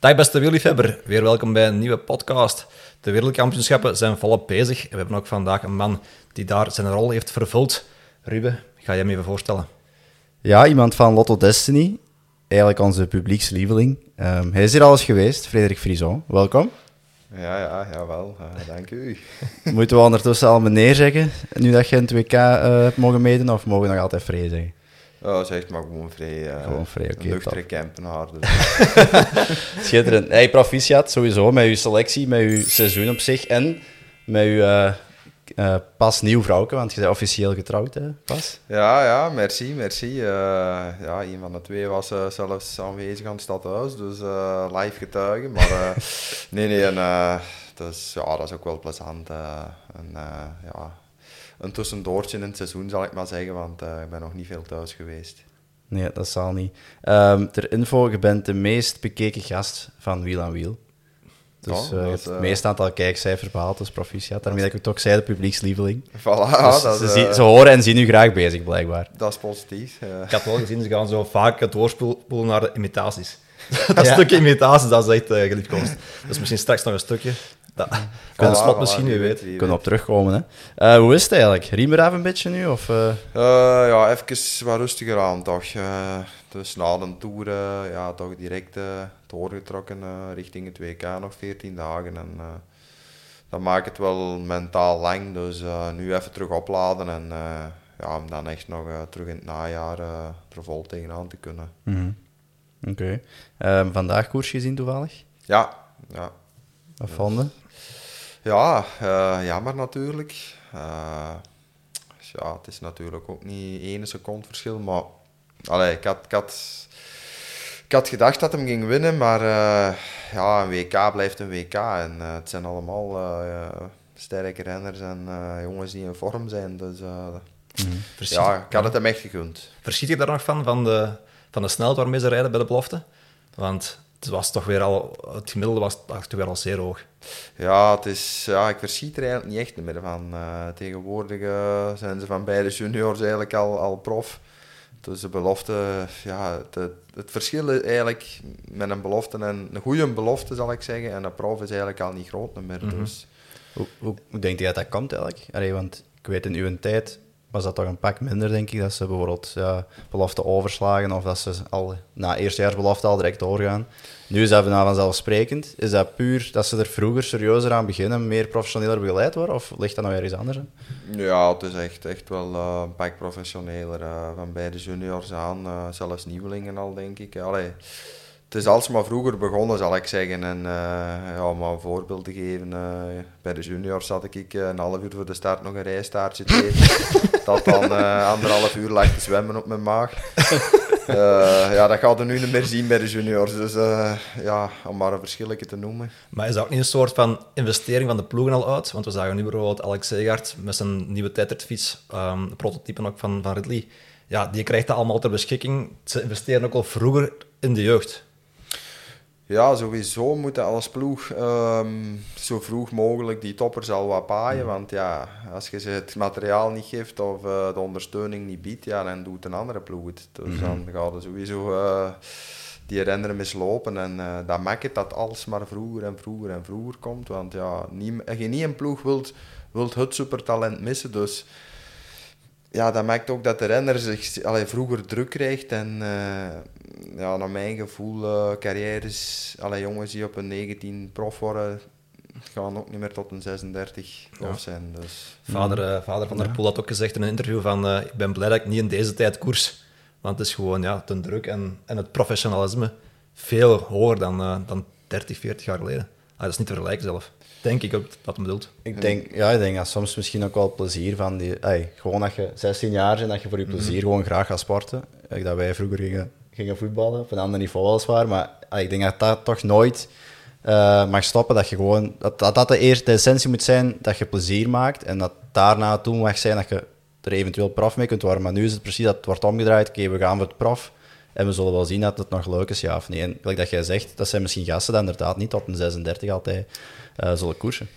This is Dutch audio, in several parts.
Dag beste wielliefhebber, weer welkom bij een nieuwe podcast. De wereldkampioenschappen zijn volop bezig. We hebben ook vandaag een man die daar zijn rol heeft vervuld. Ruben, ga je hem even voorstellen? Ja, iemand van Lotto Destiny. Eigenlijk onze publiekslieveling. Um, hij is hier al eens geweest, Frederik Frison. Welkom. Ja, ja, jawel. Uh, dank u. Moeten we ondertussen al meneer zeggen, nu dat je een 2K uh, hebt mogen meedoen, of mogen we nog altijd vrij zeggen? Oh, zeg maar gewoon vrij. Uh, gewoon vrij. Okay, campenaar. Schitterend. Hey, proficiat sowieso met uw selectie, met uw seizoen op zich en met uw uh, uh, pas nieuw vrouwke, want je bent officieel getrouwd, hè, pas? Ja, ja, merci, merci. ja, een van de twee was zelfs aanwezig aan het stadhuis, dus live getuigen. Maar nee, nee, en, dus, ja, dat is ook wel plezant. en, ja, een tussendoortje in het seizoen, zal ik maar zeggen, want uh, ik ben nog niet veel thuis geweest. Nee, dat zal niet. Um, ter info, je bent de meest bekeken gast van Wiel aan Wiel. Dus uh, het uh, meeste aantal kijkcijfers behaald, dus proficiat. Daarmee dat ik ook zei, de publiekslieveling. Voilà, dus dat ze, uh, ze, horen en zien u graag bezig, blijkbaar. Dat is positief. Ik had wel gezien, ze gaan zo vaak het doorspoelen naar de imitaties. dat ja. stukje imitaties, dat is echt uh, geliefkoosd. Dus misschien straks nog een stukje. Ja. Kunnen slot misschien, wie weet. Kunnen we op terugkomen. Hè. Uh, hoe is het eigenlijk? Riem er even een beetje nu? Of, uh... Uh, ja, even wat rustiger aan toch. dus na de tour ja, toch direct doorgetrokken richting het WK, nog 14 dagen. En, dat maakt het wel mentaal lang. Dus nu even terug opladen en ja, om dan echt nog terug in het najaar er vol tegenaan te kunnen. Mm -hmm. Oké. Okay. Ehm, vandaag koers gezien toevallig? Ja, ja. Wat vonden? Ja, uh, jammer natuurlijk. Uh, ja, het is natuurlijk ook niet één seconde verschil, maar allee, ik, had, ik, had, ik had gedacht dat hem ging winnen, maar uh, ja, een WK blijft een WK en het zijn allemaal sterke renners en jongens die in vorm zijn. Dus mm. ja, ik had het hem echt gegund. Verschiet je daar nog van, van de, van de snelheid waarmee ze rijden bij de belofte? Want het was toch weer al, het gemiddelde was toch weer al zeer hoog. Ja, het is, ja, ik verschiet er eigenlijk niet echt meer van. Uh, tegenwoordig uh, zijn ze van beide juniors eigenlijk al, al prof. Dus de belofte, ja, het, het verschil is eigenlijk met een belofte en een goede belofte zal ik zeggen, en een prof is eigenlijk al niet groot meer. Mm -hmm. dus. hoe, hoe, hoe denk je dat dat komt eigenlijk? Allee, want ik weet in uw tijd was dat toch een pak minder, denk ik. Dat ze bijvoorbeeld ja, belofte overslagen of dat ze al na eerstejaarsbelofte al direct doorgaan. Nu is dat vanzelfsprekend. Is dat puur dat ze er vroeger serieuzer aan beginnen, meer professioneler begeleid worden? Of ligt dat nou ergens anders? Ja, het is echt, echt wel uh, een pak professioneler. Uh, van bij de juniors aan, uh, zelfs nieuwelingen al, denk ik. Allee, het is alsmaar vroeger begonnen, zal ik zeggen. En uh, ja, om een voorbeeld te geven, uh, bij de juniors zat ik uh, een half uur voor de start nog een rijstaartje te eten. dat dan anderhalf uur lag te zwemmen op mijn maag. ja, dat gaat er nu niet meer zien bij de juniors. Dus ja, om maar een verschilletje te noemen. Maar is dat ook niet een soort van investering van de ploegen al uit? Want we zagen nu bijvoorbeeld Alex Segaert met zijn nieuwe tijdritfiets, um, prototype ook van, van Ridley. Ja, die krijgt dat allemaal ter beschikking. Ze investeren ook al vroeger in de jeugd. Ja, sowieso moeten als ploeg um, zo vroeg mogelijk die toppers al wat paaien. Want ja, als je ze het materiaal niet geeft of uh, de ondersteuning niet biedt, ja, dan doet een andere ploeg het. Dus mm -hmm. dan gaat er sowieso uh, die renneren mislopen. En uh, dat maakt het dat alles maar vroeger en vroeger en vroeger komt. Want ja, niet, je niet een ploeg wilt, wilt het supertalent missen. Dus ja, dat maakt ook dat de renner zich allee, vroeger druk krijgt. En ja, naar mijn gevoel, uh, carrières, alle jongens die op een 19 prof worden, gaan ook niet meer tot een 36 prof ja. zijn. Dus. Vader, uh, vader van der Poel had ook gezegd in een interview van uh, ik ben blij dat ik niet in deze tijd koers. Want het is gewoon ja, ten druk en, en het professionalisme veel hoger dan, uh, dan 30, 40 jaar geleden. Ah, dat is niet te vergelijken zelf. Denk ik ook dat hem bedoelt. Ik denk, ja, ik denk dat soms misschien ook wel plezier van die... Gewoon dat je 16 jaar bent en dat je voor je plezier mm -hmm. gewoon graag gaat sporten. Dat wij vroeger gingen gingen voetballen, op een ander niveau weliswaar. Maar ik denk dat dat toch nooit uh, mag stoppen. Dat, je gewoon, dat, dat, dat de, eerste, essentie moet zijn dat je plezier maakt. En dat daarna toe mag zijn dat je er eventueel prof mee kunt worden. Maar nu is het precies dat het wordt omgedraaid. Oké, okay, we gaan voor het prof. En we zullen wel zien dat het nog leuk is, ja of nee. En gelijk dat jij zegt, dat zijn misschien gasten die inderdaad niet tot een 36 altijd uh, zullen koersen.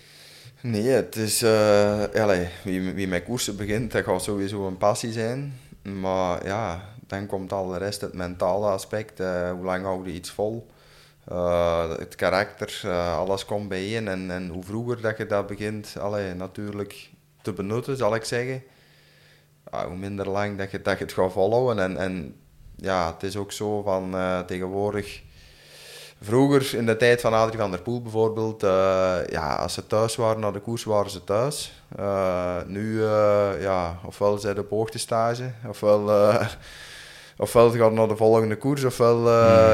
Nee, het is... Uh, allez, wie, wie met koersen begint, dat gaat sowieso een passie zijn. Maar ja, dan komt al de rest, het mentale aspect. Uh, hoe lang hou je iets vol? Het karakter, alles komt bijeen. En, en hoe vroeger dat je dat begint allee, natuurlijk te benutten, zal ik zeggen, hoe minder lang dat je, dat je het gaat volhouden. En, en ja, het is ook zo van tegenwoordig. Vroeger, in de tijd van Adrie van der Poel bijvoorbeeld, uh, ja, als ze thuis waren naar de koers, waren ze thuis. Uh, nu, ja, ofwel zijn op hoogtestage, ofwel, ofwel gaan naar de volgende koers, ofwel mm.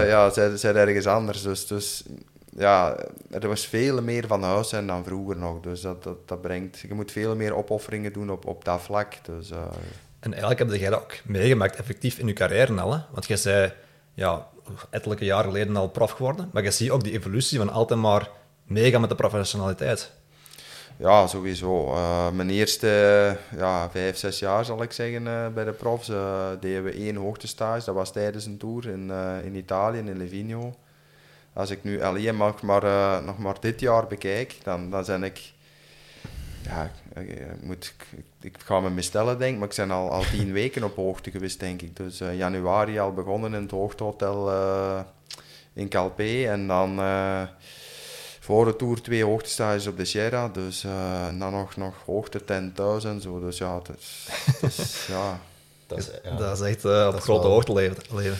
ja, zijn, zijn ergens anders. Dus, dus ja, er was veel meer van huis zijn dan vroeger nog. Dus dat, dat, dat brengt, je moet veel meer opofferingen doen op, op dat vlak. Dus, en eigenlijk heb jij dat ook meegemaakt, effectief in je carrière al. Hè? Want jij zei, ja, ettelijke jaren geleden al prof geworden. Maar je ziet ook die evolutie van altijd maar meegaan met de professionaliteit. Ja, sowieso. Uh, mijn eerste ja, vijf, zes jaar zal ik zeggen uh, bij de profs uh, deden we één hoogtestage. Dat was tijdens een tour in, in Italië, in Livigno. Als ik nu alleen mag maar, nog maar dit jaar bekijk, dan, dan zijn ik ja, ik, moet, ik, ik, ga me mistellen, denk maar ik ben al, al tien weken op hoogte geweest, denk ik. Dus uh, januari al begonnen in het hoogtehotel uh, in Calpe en dan uh, voor de tour twee hoogtestages op de Sierra, dus dan nog, nog hoogte 10.000 zo. Dus ja, dat is, dat is ja. Dat is, ja. dat is echt op grote wel... hoogte leven. leven.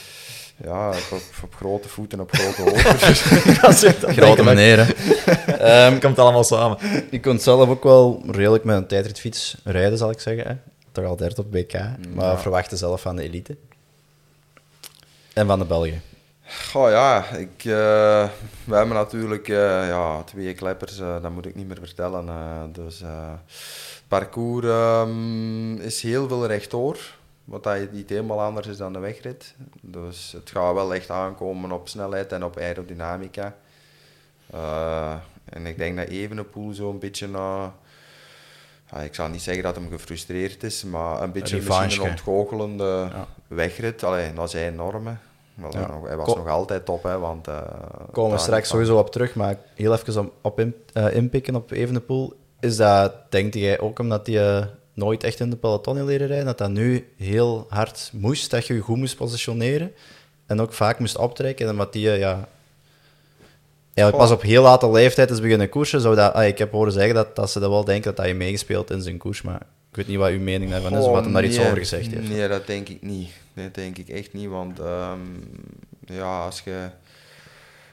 Ja, op, op, grote voeten, op grote hoogte. grote meneer, um, Komt allemaal samen. Je kunt zelf ook wel redelijk met een tijdritfiets rijden, zal ik zeggen. Hè? Toch al derde op BK. Maar verwachten zelf van de elite. En van de Belgen. Goh ja, ik, uh, we hebben natuurlijk uh, ja, twee kleppers, uh, dat moet ik niet meer vertellen. dus parcours um, is heel veel rechtdoor. Wat dat niet helemaal anders is dan de wegrit. Dus het gaat wel echt aankomen op snelheid en op aerodynamica. Uh, en ik denk dat Evenepoel zo'n beetje na... Ja, ik zal niet zeggen dat hem gefrustreerd is, maar een beetje een ontgoochelende ja. wegrit. Allee, dat zijn normen. Ja. hij was nog altijd top, hè, want... Uh, Komen we straks sowieso op terug, maar heel even op, op in, uh, inpikken op Evenepoel. Is dat, denkt jij ook omdat hij nooit echt in de peloton leren rijden, dat dat nu heel hard moest, dat je je goed moest positioneren en ook vaak moest optrekken. En wat die, ja, eigenlijk pas op heel late leeftijd is beginnen koersen, zou dat, ah, ik heb horen zeggen dat, dat ze dat wel denken dat hij meegespeeld in zijn koers, maar ik weet niet wat uw mening daarvan is, of wat hem daar iets over gezegd heeft. Nee, dat denk ik niet. Dat denk ik echt niet, want um, ja, als je...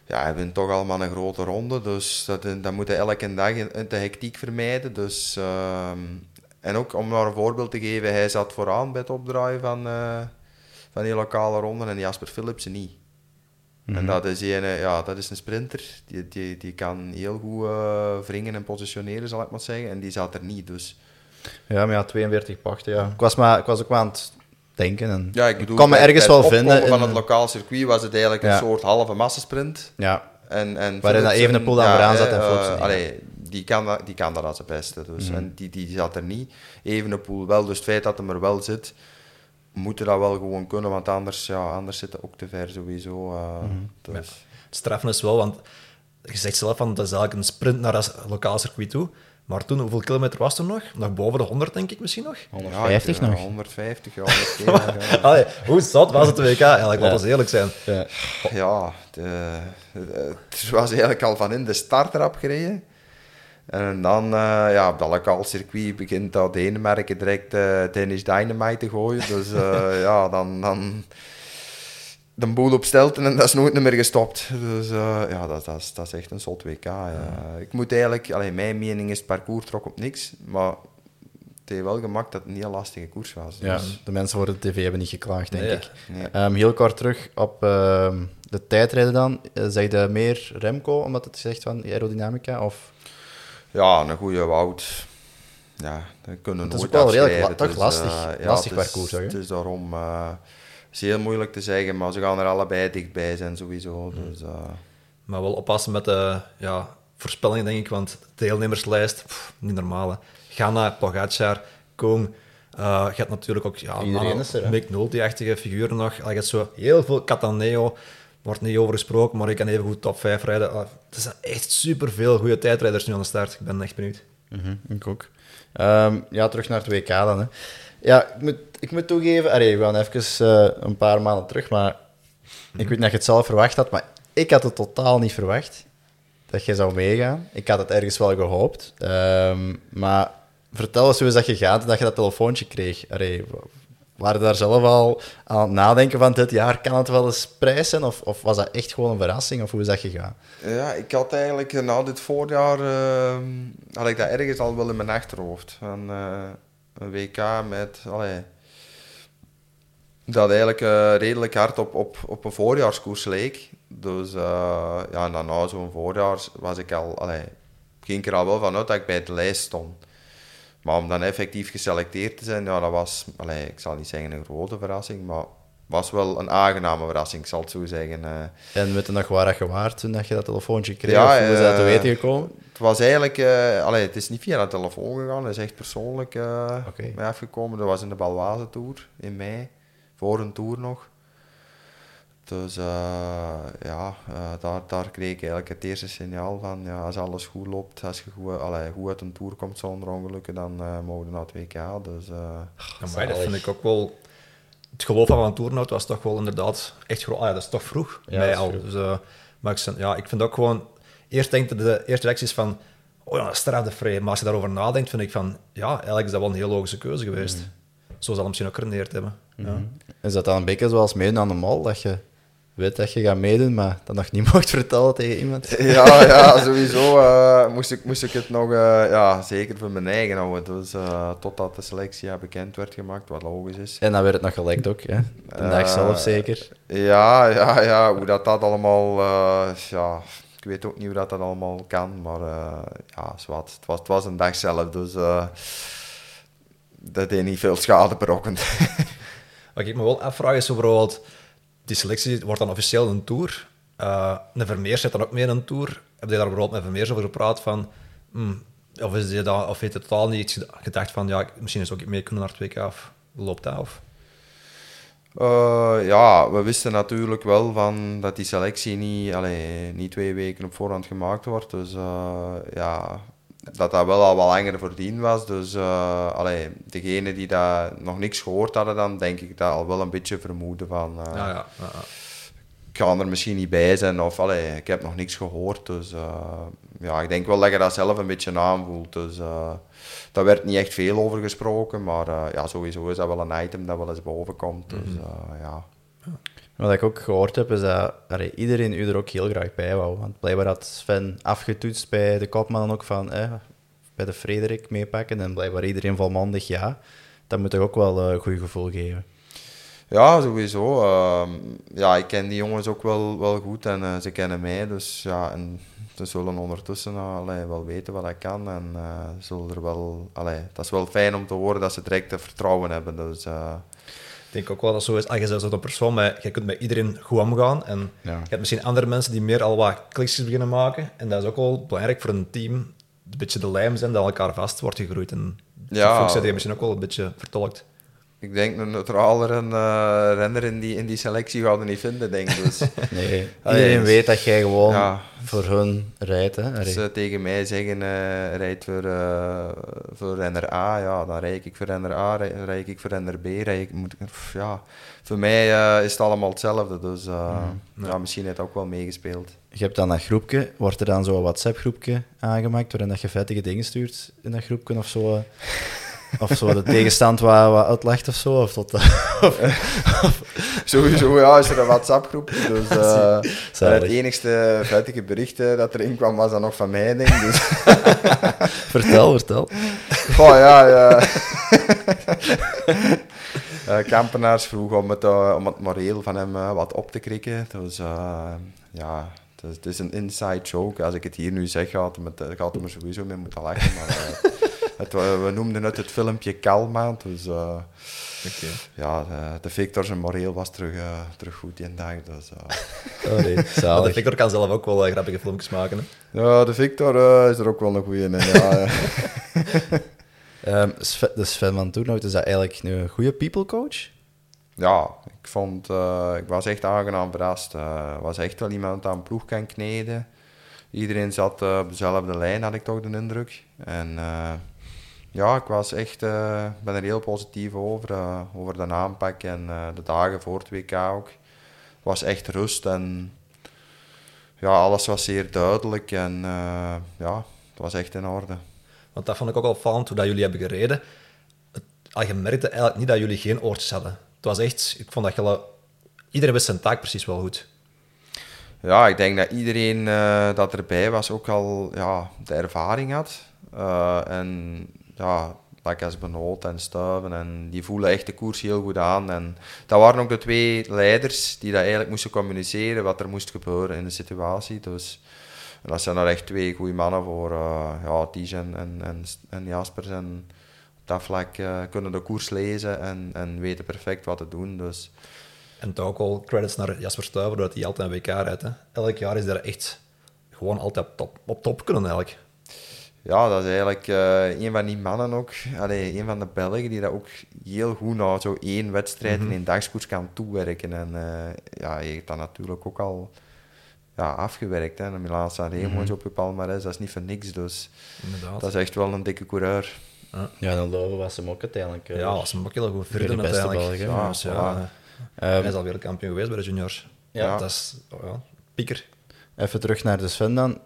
Ja, we hebben toch allemaal een grote ronde, dus dat, dat moet je elke dag de hectiek vermijden. Dus um, en ook om maar een voorbeeld te geven, hij zat vooraan bij het opdraaien van, uh, van die lokale ronden en Jasper Philipsen niet. En mhm. dat is, een, ja, dat is een sprinter, die, die, die kan heel goed uh, wringen en positioneren, zal ik maar zeggen. En die zat er niet, dus... Ja, maar ja, 42 pachten, ja. Ik was, maar, ik was ook aan het denken en ja, ik bedoel, kan me ergens wel vinden. van het lokaal circuit was het eigenlijk een soort halve massasprint. Ja. En, en Waarin dat even een poel aan vooraan zat en uh, die kan, die kan dat als het beste. Dus. Mhm. En die, die, zat er niet. Evenepoel wel. Dus het feit dat hem er wel zit, moeten dat wel gewoon kunnen. Want anders, ja, anders zit het ook te ver sowieso. Uh, dus. Het straffen is wel, want je zegt zelf van dat is eigenlijk een sprint naar het lokaal circuit toe. Maar toen, hoeveel kilometer was er nog? Nog boven de 100, denk ik misschien nog? 150 ja, nog? 150, ja, 140. Allee, hoe zat was het WK eigenlijk? Laten we eerlijk zijn. Ja, ja de, het was eigenlijk al van in de startrap gereden. En dan uh, ja, op dat lokaal circuit begint dat Denemarken direct uh, Danish Dynamite te gooien. Dus uh, ja, dan, dan de boel op stelten en dat is nooit meer gestopt. Dus ja, dat, dat, is, dat is echt een zot WK. Ja. Ik moet eigenlijk, alleen mijn mening is, het parcours trok op niks. Maar het heeft wel gemaakt dat het een heel lastige koers was. Ja, dus- de mensen voor de tv hebben niet geklaagd, denk ik. Nee. Um, heel kort terug op uh, de tijdrijden dan. Zeg je meer Remco, omdat het zegt van aerodynamica? Of... Ja, een goede woud. Ja, dat kunnen we nooit Het is wel redelijk toch lastig, uh, lastig ja, parcours. Het is, het is daarom uh, is heel moeilijk te zeggen, maar ze gaan er allebei dichtbij zijn sowieso. Hmm. Dus, uh... Maar wel oppassen met de ja, voorspellingen, denk ik, want de deelnemerslijst, pff, niet normaal. Ghana, Pogacar, Koong. Uh, je hebt natuurlijk ook ja, Mick Nulty-achtige figuren nog. Je hebt zo heel veel Cataneo wordt niet over gesproken, maar ik kan even goed top 5 rijden. Uh, er zijn echt superveel goede tijdrijders nu aan de start. Ik ben echt benieuwd. Mm ik ook. Um, ja, terug naar het WK dan. Hè. Ja, ik moet, ik moet toegeven, allee, we gaan even uh, een paar maanden terug, maar ik weet niet of je het zelf verwacht had, maar ik had het totaal niet verwacht dat je zou meegaan. Ik had het ergens wel gehoopt. Ehm, maar vertel eens hoe is dat gegaan dat je dat telefoontje kreeg. Allee, waren daar zelf al aan het nadenken van dit jaar kan het wel eens prijs zijn? Of, of was dat echt gewoon een verrassing? Of hoe is dat gegaan? Ja, ik had eigenlijk eh, na dit voorjaar uh, had ik dat ergens al wel in mijn achterhoofd. Uh, een WK met allee, dat eigenlijk redelijk hard op, op, op een voorjaarskoers leek. Dus ja, na zo'n voorjaar was ik al, allee, ging ik er al wel vanuit dat ik bij de lijst stond. Maar om dan effectief geselecteerd te zijn, ja, dat was, allee, ik zal niet zeggen een grote verrassing, maar was wel een aangename verrassing, ik zal het zo zeggen. Uh. En weet je nog waar je waard toen dat je dat telefoontje kreeg? Ja, of hoe is dat te weten gekomen? Het was eigenlijk, uh, allee, het is niet via de telefoon gegaan, het is echt persoonlijk uh, okay. mij afgekomen. Dat was in de Balwaze Tour in mei voor een tour nog. Dus uh, ja, uh, daar, daar kreeg ik eigenlijk het eerste signaal van, ja, als alles goed loopt, als je goed, allee, goed uit een tour komt zonder ongelukken, dan uh, mogen we naar het WK. Dus, ja, dat vind ik ook wel... Het geloof van een toernoot was toch wel inderdaad echt groot. Ah, ja, dat is toch vroeg ja, mij al. Dus, maar ik, ja, ik vind ook gewoon... Eerst denk de, de eerste reactie is van, oh ja, straf de vrij. Maar als je daarover nadenkt, vind ik van, ja, eigenlijk is dat wel een heel logische keuze geweest. Mm. Zo zal het misschien ook geredeerd hebben. Ja. Mhm. Is dat dan een beetje zoals meedoen aan de mal, dat je weet dat je gaat meedoen, maar dat nog niet mocht vertellen tegen iemand? Ja, ja sowieso uh, moest, ik, moest ik het nog uh, ja, zeker voor mijn eigen houden. Dus uh, totdat de selectie ja, bekend werd gemaakt, wat logisch is. En dan werd het nog gelekt ook, hè? De dag zelf zeker? Ja, ja, ja, hoe dat, dat allemaal... ja, ik weet ook niet hoe dat, dat allemaal kan, maar ja, zwart. Het, was, het was een dag zelf, dus dat heeft niet veel schade berokkend. Wat ik me wel afvraag is bijvoorbeeld, die selectie wordt dan officieel een tour. Uh, een Vermeers zit dan ook mee in een tour. Heb je daar bijvoorbeeld met Vermeers over gepraat van... Hmm, of, is dat, of heeft het totaal niet gedacht van, ja, misschien is ook mee kunnen naar het WK of loopt dat af? Uh, ja, we wisten natuurlijk wel van dat die selectie niet, allee, niet twee weken op voorhand gemaakt wordt. Dus uh, ja, dat dat wel al wat langer voordien was. Dus uh, allee, degenen die daar nog niks gehoord hadden, dan denk ik dat al wel een beetje vermoeden van... Uh, ja, ja, ja, Ik ga er misschien niet bij zijn of allee, ik heb nog niks gehoord. Dus uh, ja, ik denk wel dat je dat zelf een beetje aanvoelt. Dus daar werd niet echt veel over gesproken, maar ja, sowieso is dat wel een item dat wel eens boven komt. Dus mm -hmm. ja... Wat ik ook gehoord heb, is dat iedereen u er ook heel graag bij wou. Want blijkbaar had Sven afgetoetst bij de kopman ook van eh, bij de Frederik meepakken. En blijkbaar iedereen volmondig ja. Dat moet toch ook wel een goed gevoel geven. Ja, sowieso. Uh, ja, ik ken die jongens ook wel, wel goed en uh, ze kennen mij. Dus ja, en ze zullen ondertussen allee, wel weten wat ik kan. En uh, zullen er wel, allee, dat is wel fijn om te horen dat ze direct te vertrouwen hebben. Dus denk ook wel dat zo is. Ah, je bent zo'n persoon, maar je kunt met iedereen goed omgaan. En je hebt misschien andere mensen die meer al wat klikjes beginnen maken. En dat is ook wel belangrijk voor een team. Een beetje de lijm zijn dat elkaar vast wordt gegroeid. En ja. functie die je misschien ook wel een beetje vertolkt. Ik denk een neutralere uh, renner in die, in die selectie gaan we niet vinden, denk ik. Dus. nee, iedereen weet dat jij gewoon voor hun rijdt. Hè? Als ze tegen mij zeggen, uh, rijd voor, uh, voor renner A, ja, dan rijd ik voor renner A, rijd ik voor renner B. Rijd ik, moet, ja, voor mij is het allemaal hetzelfde, dus ja. ja. misschien heeft het ook wel meegespeeld. Je hebt dan dat groepje, wordt er dan zo'n WhatsApp-groepje aangemaakt waarin dat je vettige dingen stuurt in dat groepje of zo? Of zo de tegenstand wat, wat uitlegt of zo? Of tot, Sowieso, ja, is er een WhatsApp-groep. Dus uh, het enigste vettige bericht dat erin kwam, was dan nog van mij, denk Dus. vertel, vertel. Oh ja, ja. uh, Kampenaars vroeg om het, om het moreel van hem wat op te krikken. Dus ja, het is, een inside joke. Als ik het hier nu zeg, gaat het, gaat het er sowieso mee moeten lachen. Maar, het, we noemden het het filmpje Kalmaand. Dus uh, ja, de, de Victor zijn moreel was terug, uh, terug goed die dag. Dus, uh. oh, nee, de Victor kan zelf ook wel grappige filmpjes maken. Hè? Ja, de Victor is er ook wel een goeie in. Ja, um, Sven, de Sven van Toernout, is dat eigenlijk nu een goede people coach? Ja, ik, vond, ik was echt aangenaam verrast. Uh, was echt wel iemand aan ploeg kan kneden. Iedereen zat op dezelfde lijn, had ik toch de indruk. En ja, ik was echt, uh, ben er heel positief over, uh, over de aanpak en uh, de dagen voor het WK ook. Het was echt rust en ja, alles was zeer duidelijk en ja, het was echt in orde. Want dat vond ik ook al opvallend hoe dat jullie hebben gereden. Het, al je merkte eigenlijk niet dat jullie geen oortjes hadden. Het was echt, ik vond dat jullie, iedereen wist zijn taak precies wel goed. Ja, ik denk dat iedereen dat erbij was ook al ja, de ervaring had. En ja, als Benoot en Stuiven. En die voelen echt de koers heel goed aan. En dat waren ook de twee leiders die dat eigenlijk moesten communiceren wat er moest gebeuren in de situatie. Dus en dat zijn er echt twee goede mannen voor. Uh, ja, Ties en, en, en, Jaspers. En op dat vlak uh, kunnen de koers lezen en, en weten perfect wat te doen. Dus. En toch ook al credits naar Jasper Stuiver, dat hij altijd een WK rijdt. Hè. Elk jaar is daar echt gewoon altijd op top, op top kunnen eigenlijk ja, dat is eigenlijk uh, een van die mannen ook, allee, een van de Belgen die dat ook heel goed naar zo één wedstrijd mm in een dagskoers kan toewerken. En uh, ja, hij heeft dat natuurlijk ook al ja, afgewerkt. Hè. De Milan Sanremo mm -hmm. op je palmarès, dat is niet voor niks. Dus Inderdaad. dat is echt wel een dikke coureur. Ja, ja dan lopen was hem ook uiteindelijk. Uh, ja, was hem ook heel goed verder uiteindelijk. ja, dus, ja, um, hij is al wereldkampioen geweest bij de juniors. Ja. Dat is oh ja, pieker. Even terug naar de Sven dan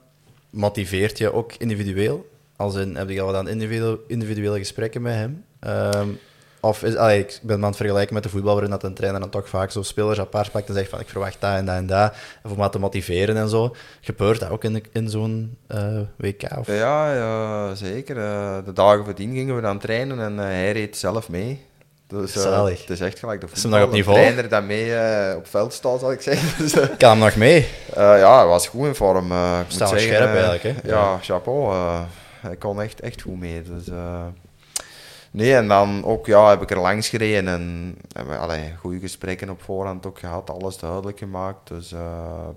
motiveert je ook individueel? Als in, heb je al dan individuele, individuele gesprekken met hem? Um, of is, ik ben aan het vergelijken met de voetbal, waarin dat een trainer dan toch vaak zo spelers apart pakt en zegt van ik verwacht dat en dat en dat. Of om te motiveren en zo. Gebeurt dat ook in, in zo'n uh, WK? Ja, ja, zeker. Uh, de dagen voordien gingen we dan trainen en uh, hij reed zelf mee. Dus, uh, het is echt gelijk de voetbal. Is trainer dat mee uh, op veld staat, zal ik zeggen. dus, uh, kan hem nog mee? ja, hij was goed in vorm. Uh, Staat scherp eigenlijk, hè? Ja, ja. chapeau. hij kon echt, echt goed mee. Dus, nee, en dan ook ja, heb ik er langs gereden en hebben goede gesprekken op voorhand ook gehad. Alles duidelijk gemaakt. Dus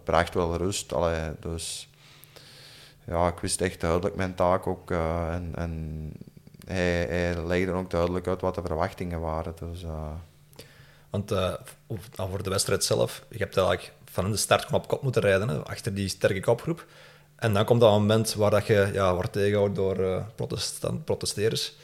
bracht wel rust. Allee, dus ja, ik wist echt duidelijk mijn taak ook. en, en hij, hij legde ook duidelijk uit wat de verwachtingen waren. Dus, uh... Want uh, voor de wedstrijd zelf, je hebt eigenlijk van de start gewoon op kop moeten rijden, achter die sterke kopgroep. En dan komt dat moment waar dat je ja, wordt tegengehouden door uh, protesteerders.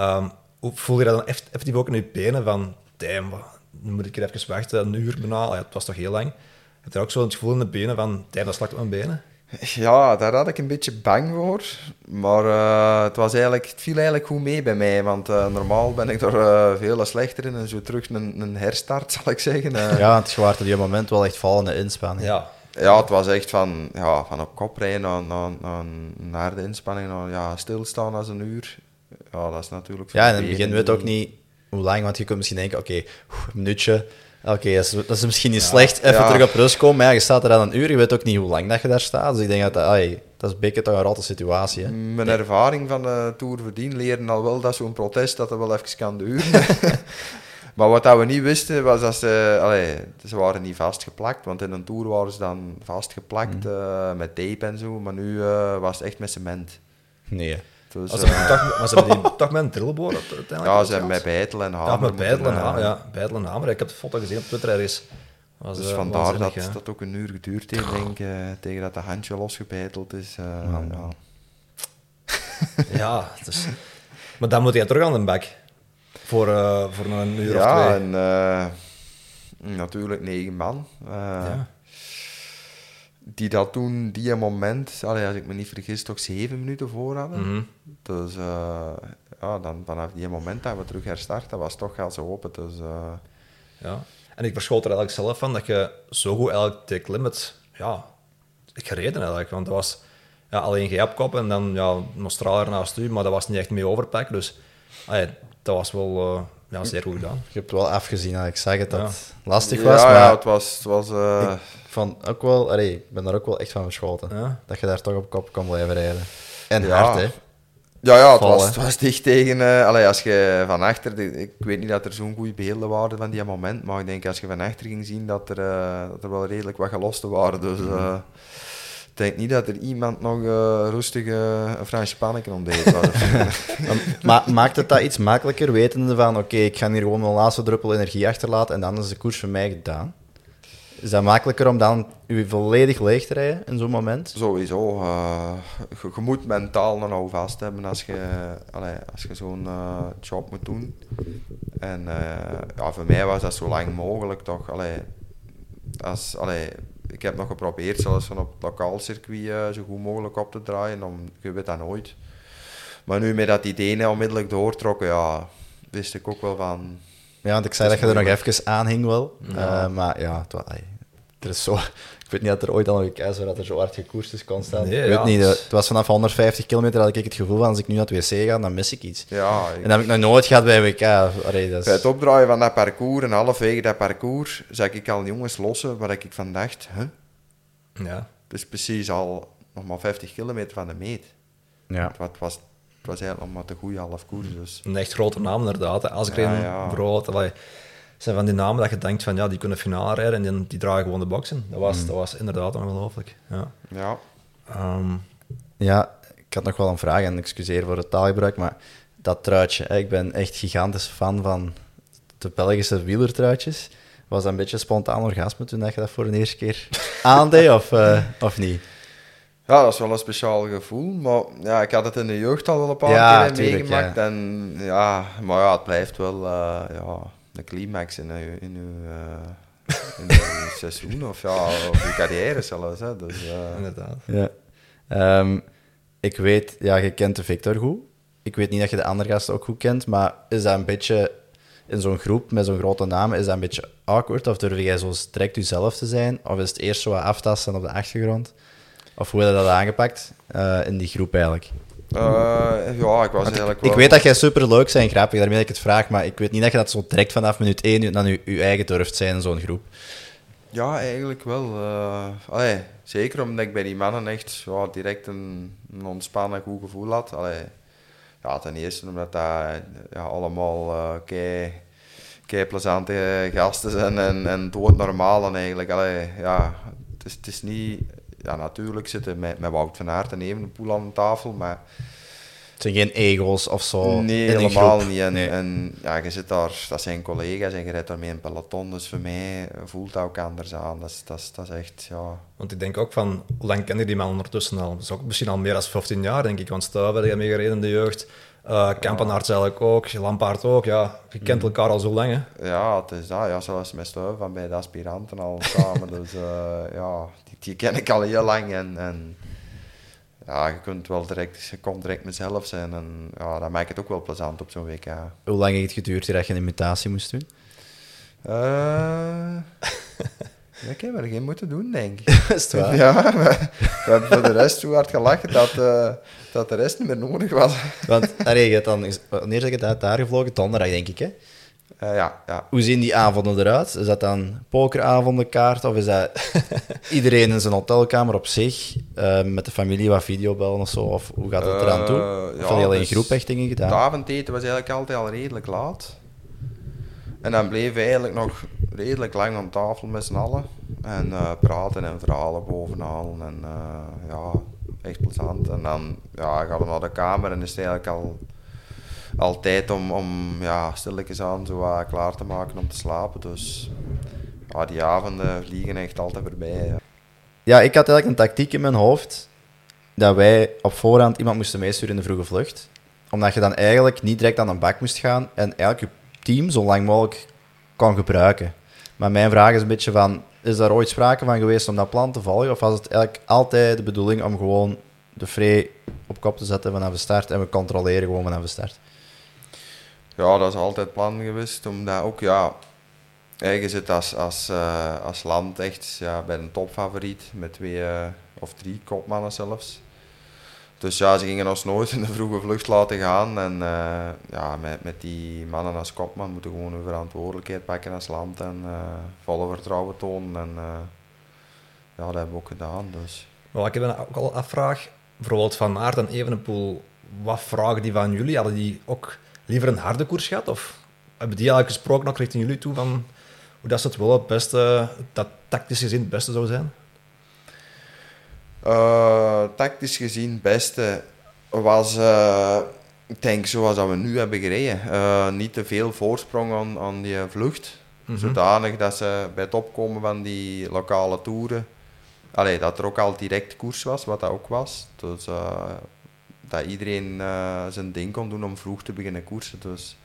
Um, hoe voel je dat dan effectief ook in je benen van, damn, nu moet ik hier even wachten, een uur bijna, ja, het was toch heel lang. Heb je ook zo het gevoel in de benen van, damn, dat slakt op mijn benen? Ja, daar had ik een beetje bang voor. Maar uh, het, was eigenlijk, het viel eigenlijk goed mee bij mij. Want uh, normaal ben ik er uh, veel slechter in. En zo terug een, een herstart, zal ik zeggen. ja, het was op die moment wel echt vallende inspanning. Ja. ja, het was echt van, ja, van op kop rijden naar, naar, naar, naar de inspanning. Naar, ja, stilstaan als een uur. Ja, dat is natuurlijk... Ja, in het begin weet ook niet hoe lang. Want je kunt misschien denken, oké, okay, een minuutje Oké, dat, is misschien niet slecht. Even terug op rust komen. Maar ja, je staat er aan een uur. Je weet ook niet hoe lang dat je daar staat. Dus ik denk dat dat, ay, dat is een beetje toch een rotte situatie. Hè? Mijn ervaring van de Tour verdien leren al wel dat zo'n protest dat er wel even kan duren. maar wat dat we niet wisten was dat ze... Allee, ze waren niet vastgeplakt. Want in een Tour waren ze dan vastgeplakt mm. uh, met tape en zo. Maar nu uh, was het echt met cement. Nee. Dus, Als uh, toch, maar ze hebben die toch met een drillboor uiteindelijk? Ja, ze hebben met Beitel en Hamer. Ja, met Beitel en Hamer. Ja, Beitel en Hamer. Ik heb de foto gezien op Twitter ergens. Was, dus uh, vandaar dat ja. dat ook een uur geduurd heeft, denk ik, uh, tegen dat de handje losgebeiteld is. Uh, ja, ja dus, maar dan moet jij terug aan de bak voor, voor een uur ja, of twee. Ja, en natuurlijk negen man. Ja die dat toen, die moment, allee, als ik me niet vergis, toch zeven minuten voor hadden. Mm -hmm. Dus uh, ja, dan, vanaf die moment dat we terug herstarten, was toch al zo open. Dus, uh... Ja, en ik verschoot er eigenlijk zelf van dat je zo goed eigenlijk de limit, ja, gereden eigenlijk. Want dat was ja, alleen geen kop en dan ja, nog straler naast u, maar dat was niet echt mee overpakken. Dus allee, dat was wel... Uh, ja, zeer goed gedaan. Je hebt wel afgezien, ik zeg het, dat het lastig was. maar ja, het was... Het was uh... ik vond ook wel, allee, ik ben daar ook wel echt van verschoten. Ja. Dat je daar toch op kop kan blijven rijden. En ja. hard, hè. Ja, ja het, was, het was dicht tegen... Uh, allee, als je van achter... Ik weet niet dat er zo'n goede beelden waren van die moment, maar ik denk als je van achter ging zien dat er, uh, dat er wel redelijk wat gelosten waren. Dus... Uh, ik denk niet dat er iemand nog uh, rustig uh, een Fransje panneken ontdeed maar maakt het dat iets makkelijker, wetende van oké, ik ga hier gewoon mijn laatste druppel energie achterlaten en dan is de koers voor mij gedaan? Is dat makkelijker om dan je volledig leeg te rijden in zo'n moment? Sowieso. Uh, je, moet mentaal nog nou vast hebben als je, als je zo'n uh, job moet doen. En uh, ja, voor mij was dat zo lang mogelijk toch. Allee, als, allee, ik heb nog geprobeerd, zelfs van op het lokaal circuit zo goed mogelijk op te draaien. Om, je weet dat nooit. Maar nu met dat idee nou onmiddellijk doortrokken, ja, wist ik ook wel van... Ja, want ik zei dat, je er nog even aan hing wel. Ja. Uh, maar ja, het was, er is zo... Ik weet niet dat er ooit al nog een keis dat er zo hard gekoerst is constant. Nee, ik weet niet, het was vanaf 150 kilometer dat ik het gevoel van als ik nu naar het wc ga, dan mis ik iets. Ja, ik... En dat heb ik nog nooit gehad bij WK. Allee, dat is... Bij het opdraaien van dat parcours en halfwege dat parcours, zag ik al jongens lossen waar ik van dacht, huh? Ja. Dus precies al nog maar 50 kilometer van de meet. Ja. Het was, het was eigenlijk nog maar te goede half koers. Dus. Een echt grote naam inderdaad. Als ik ja, ja. brood, allee, zijn van die namen dat je denkt van ja, die kunnen finale rijden en die, die dragen gewoon de boksen. Dat was, mm. dat was inderdaad ongelooflijk. Ja. Ja. Um, ja, ik had nog wel een vraag en excuseer voor het taalgebruik, maar dat truitje, ik ben echt gigantisch fan van de Belgische wielertruitjes. Was dat een beetje spontaan orgasme toen je dat voor de eerste keer aandeed, of, uh, of niet? Ja, dat is wel een speciaal gevoel. Maar ja, ik had het in de jeugd al wel een paar ja, keer tuurlijk, meegemaakt. Ja. En, ja, maar ja, het blijft wel uh, ja, de climax in, uw, in, uw, uh, in uw seizoen of, ja, of uw carrière zelfs. Hè. Dus, uh... Inderdaad. Ja. Um, ik weet, ja, je kent de Victor goed. Ik weet niet dat je de andere gasten ook goed kent, maar is dat een beetje in zo'n groep met zo'n grote naam, is dat een beetje awkward? Of durf jij zo strikt jezelf te zijn? Of is het eerst zo wat aftasten op de achtergrond? Of hoe heb je dat aangepakt uh, in die groep eigenlijk? Uh, ja, ik was eigenlijk wel... Ik weet dat jij super leuk en grappig, daarmee dat ik het vraag, maar ik weet niet dat je dat zo direct vanaf minuut 1 dan je, je eigen durft zijn in zo'n groep. Ja, eigenlijk wel. Uh, allee, zeker omdat ik bij die mannen echt ja, direct een, een ontspannen, goed gevoel had. Allee, ja, ten eerste omdat dat ja, allemaal uh, kei, kei plezante gasten zijn en, en doodnormaal eigenlijk. Allee, ja, het, is, het is niet ja, natuurlijk zitten met, met Wout van Aert en Evenepoel aan tafel, maar... Het zijn geen ego's of zo Nee, helemaal niet. En, nee. en, ja, je zit daar, dat zijn collega's en je rijdt daarmee een peloton, dus voor mij voelt dat ook anders aan. Dat is, dat is, dat is echt, ja... Want ik denk ook van, hoe lang ken je die man ondertussen al? Dat is ook misschien al meer dan 15 jaar, denk ik. Want Stuiver, heb je mee gereden in de jeugd. Uh, Kampenaerts eigenlijk ook, Lampaard ook. Ja, je kent mm. elkaar al zo lang, hè? Ja, het is dat. Ja, zelfs met Stuiver van bij de aspiranten al samen. dus uh, ja, die ken ik al heel lang. En, en ja, je kunt wel direct, je komt direct mezelf zijn. En ja, dat maakt het ook wel plezant op zo'n WK. Hoe lang heeft het geduurd dat je een imitatie moest doen? Uh, ik heb er geen moeten doen, denk ik. Is het waar? Ja, we, we hebben voor de rest zo hard gelachen dat, uh, dat de rest niet meer nodig was. Want, allee, dan, wanneer zeg je dat daar gevlogen? Donderdag, denk ik, hè? Uh, ja, ja. Hoe zien die avonden eruit? Is dat dan pokeravondenkaart of is dat iedereen in zijn hotelkamer op zich uh, met de familie wat videobellen of zo? Of hoe gaat het eraan toe? Of ja, dus groepechtingen gedaan? Het avondeten was eigenlijk altijd al redelijk laat. En dan bleven we eigenlijk nog redelijk lang aan tafel met z'n allen. En praten en verhalen bovenhalen. En ja, echt plezant. En dan ja, gaan we naar de kamer en is het eigenlijk al altijd om, om ja, stilletjes aan zo klaar te maken om te slapen. Dus ja, die avonden vliegen echt altijd voorbij. Ja. ja, ik had eigenlijk een tactiek in mijn hoofd dat wij op voorhand iemand moesten meesturen in de vroege vlucht. Omdat je dan eigenlijk niet direct aan een bak moest gaan en eigenlijk je team zo lang mogelijk kan gebruiken. Maar mijn vraag is een beetje van, is daar ooit sprake van geweest om dat plan te volgen? Of was het eigenlijk altijd de bedoeling om gewoon de vrij op kop te zetten vanaf de start en we controleren gewoon vanaf de start? Ja, dat is altijd het plan geweest. Omdat ook, ja, je zit als, als, uh, als land echt ja, bij een topfavoriet met twee uh, of drie kopmannen zelfs. Dus ja, ze gingen ons nooit in de vroege vlucht laten gaan. En uh, ja, met, met die mannen als kopman moeten gewoon hun verantwoordelijkheid pakken als land en volle vertrouwen tonen. En ja, dat hebben we ook gedaan. Dus. Wel, ik een ook al afvraag, bijvoorbeeld van Aert en Evenepoel, wat vragen die van jullie? Hadden die ook liever een harde koers gehad? Of hebben die eigenlijk gesproken nog richting jullie toe van hoe dat ze het wel het beste, dat tactisch gezien het beste zou zijn? Uh, tactisch gezien het beste was, uh, ik denk zoals dat we nu hebben gereden, uh, niet te veel voorsprong aan, aan die vlucht. Mm -hmm. Zodanig dat ze bij het opkomen van die lokale toeren, allee, dat er ook al direct koers was, wat dat ook was. Dus dat iedereen zijn ding kon doen om vroeg te beginnen koersen. Dus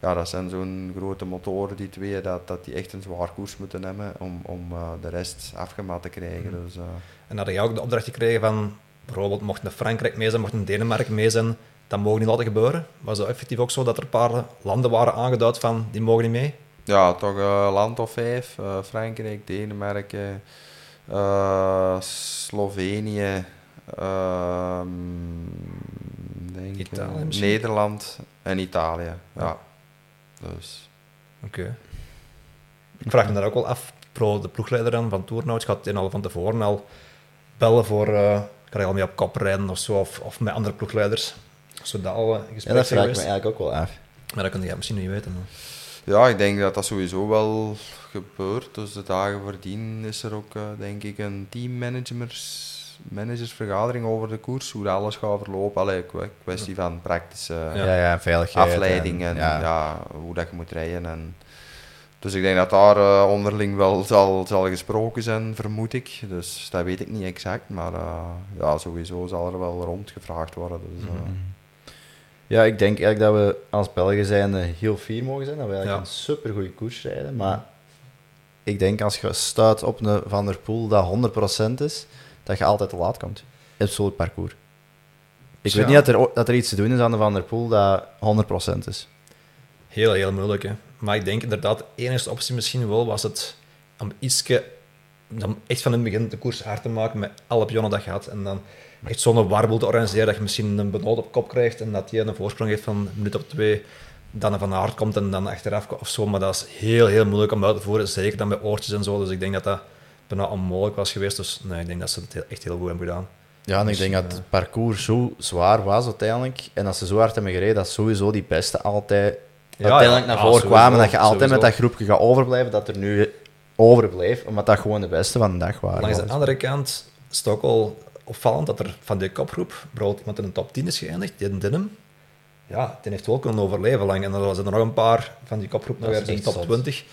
ja, dat zijn zo'n grote motoren, die twee, dat, dat die echt een zwaar koers moeten hebben om, om uh, de rest afgemaakt te krijgen. Dus, uh. En had jij ook de opdracht gekregen van, bijvoorbeeld mocht naar Frankrijk mee zijn, mocht naar Denemarken mee zijn, dat mogen niet laten gebeuren? Was het effectief ook zo dat er een paar landen waren aangeduid van, die mogen niet mee? Ja, toch een land of vijf. Uh, Frankrijk, Denemarken, Slovenië, ehm, denk Italië Nederland en Italië. Ja. Dus. Oké. Okay. Ik vraag me daar ook wel af, pro de ploegleider dan van Tournouts, gaat hij al van tevoren al bellen voor, uh, kan hij al mee op kop rijden of zo, of, of met andere ploegleiders? Zodat al uh, Ja, dat vraag ik me eigenlijk ook wel af. Maar dat kun je misschien niet weten. Ja, ik denk dat dat sowieso wel gebeurt. Dus de dagen voordien is er ook, uh, denk ik, een teammanagers managersvergadering over de koers, hoe alles gaat verlopen. Allee, kwestie van praktische ja. Ja, veiligheid afleiding en, ja. hoe dat je moet rijden. En, dus ik denk dat daar uh, onderling wel zal, zal gesproken zijn, vermoed ik. Dus dat weet ik niet exact, maar uh, ja, sowieso zal er wel rondgevraagd worden. Dus, uh. Ja, ik denk eigenlijk dat we als Belgen zijn heel fier mogen zijn, dat we eigenlijk een super goede koers rijden. Maar ik denk als je stuit op een Van der Poel dat 100% is, dat je altijd te laat komt. Het parcours. Ik weet niet dat er, dat er iets te doen is aan de Van der Poel dat 100% is. Heel, heel moeilijk. Hè. Maar ik denk inderdaad, de enige optie misschien wel was het om ietsje, om echt van het begin de koers hard te maken met alle pionnen dat je had. En dan echt zo'n warbel te organiseren dat je misschien een benoot op kop krijgt en dat je een voorsprong heeft van een minuut of twee, dan van aard komt en dan achteraf of zo. Maar dat is heel, heel moeilijk om uit te voeren, zeker dan bij oortjes en zo. Dus ik denk dat dat bijna onmogelijk was geweest. Dus nee, ik denk dat ze het echt heel goed hebben gedaan. Ja, en ik dus, denk dat het parcours zo zwaar was uiteindelijk. En als ze zo hard hebben gereden, dat sowieso die beste altijd ja, uiteindelijk naar voren kwamen. Dat je altijd met dat groepje gaat overblijven, dat er nu overbleef. Omdat dat gewoon de beste van de dag waren. Langs de andere kant is het ook wel opvallend dat er van die kopgroep bijvoorbeeld iemand in de top 10 is geëindigd, die Dinham. Ja, die heeft wel kunnen overleven lang. En dan was er nog een paar van die kopgroep nog weer in de top 20. En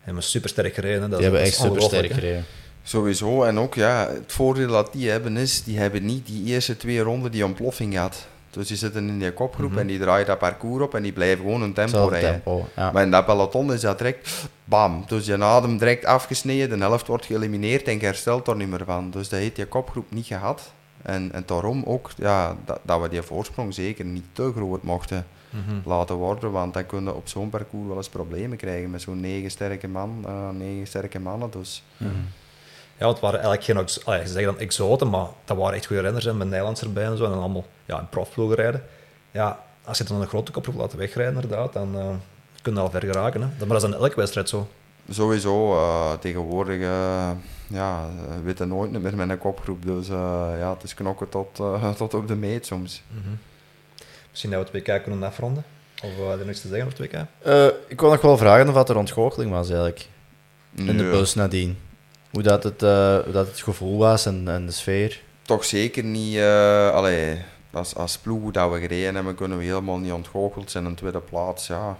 hebben super sterk gereden. Dat die hebben echt super sterk gereden. Sowieso. En ook, ja, het voordeel dat die hebben is, die hebben niet die eerste twee ronden die ontploffing gehad. Dus die zitten in die kopgroep mhm. en die draaien dat parcours op en die blijven gewoon een tempo rijden. Tempo, ja. Maar in dat peloton is dat direct, bam. Dus je adem direct afgesneden, de helft wordt geëlimineerd en je herstelt er niet meer van. Dus dat heeft je kopgroep niet gehad. En, en daarom ook ja, dat, dat we die voorsprong zeker niet te groot mochten mhm. laten worden, want dan kunnen op zo'n parcours wel eens problemen krijgen met zo'n negen sterke man, uh, negen sterke mannen. Dus... Mhm. Ja, het waren eigenlijk geen, allee, ze zeggen dan exoten, maar dat waren echt goede renners, met Nederlands erbij en zo, en dan allemaal ja, in profploegen rijden. Ja, als je dan een grote kopgroep laat wegrijden, inderdaad, dan uh, kun je al ver geraken. Hè. Maar dat is in elke wedstrijd zo. Sowieso, uh, tegenwoordig uh, ja, weten nooit meer met een kopgroep, dus ja, het is knokken tot, tot op de meet soms. Mm -hmm. Misschien dat we het WK kunnen afronden? Of er niks te zeggen over het WK? ik wil nog wel vragen of wat er ontgoocheling was eigenlijk. In de bus nadien. Hoe dat het, uh, dat het gevoel was en, en de sfeer? Toch zeker niet. Uh, als, als ploeg dat we gereden hebben, kunnen we helemaal niet ontgoocheld zijn. Een tweede plaats, ja,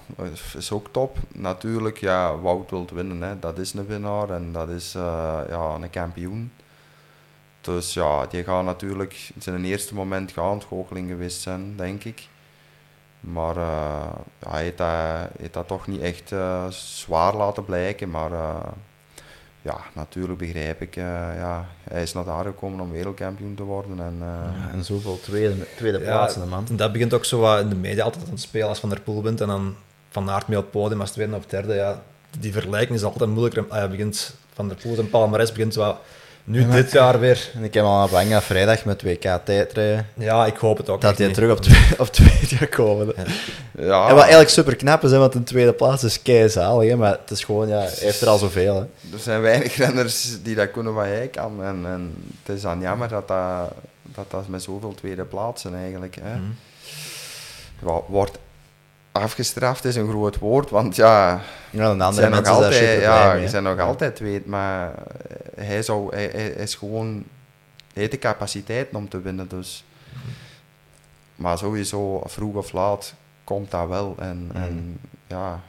is ook top. Natuurlijk, ja, Wout wilt winnen. Hè. Dat is een winnaar en dat is uh, ja, een kampioen. Dus ja, die gaan natuurlijk in zijn eerste moment gaan ontgoocheling geweest zijn, denk ik. Maar uh, hij heeft dat, heeft dat toch niet echt zwaar laten blijken. Maar ja, natuurlijk begrijp ik. Uh, ja, hij is naar daar gekomen om wereldkampioen te worden. En, uh... ja, en zoveel tweede, tweede plaatsen, ja, man. Dat begint ook zo wat in de media altijd aan het spelen als Van der Poel bent. En dan Van Aert mee op het podium als tweede of derde. Ja, die vergelijking is altijd moeilijker. Ah, ja, begint Van der Poel en Palmares begint wat nu dit jaar weer. En ik heb al bang vrijdag met WK tijdrijden. Ja, ik hoop het ook. Dat hij terug op, twee, op tweede gaat komen. Ja. ja. En wat eigenlijk super knap is, hè, want een tweede plaats is keizalig. Maar het is gewoon, ja, hij heeft er al zoveel. Hè. Er zijn weinig renners die dat kunnen wat hij kan. En, en het is dan jammer dat dat, dat, dat met zoveel tweede plaatsen eigenlijk. Hè. Mm. Wordt afgestraft is een groot woord, want ja, ja de zijn nog altijd, ja, zijn nog altijd twee, maar hij, zou, hij, hij is gewoon, hij heeft de capaciteit om te winnen, dus. Maar sowieso, vroeg of laat, komt dat wel. En, mm. en ja,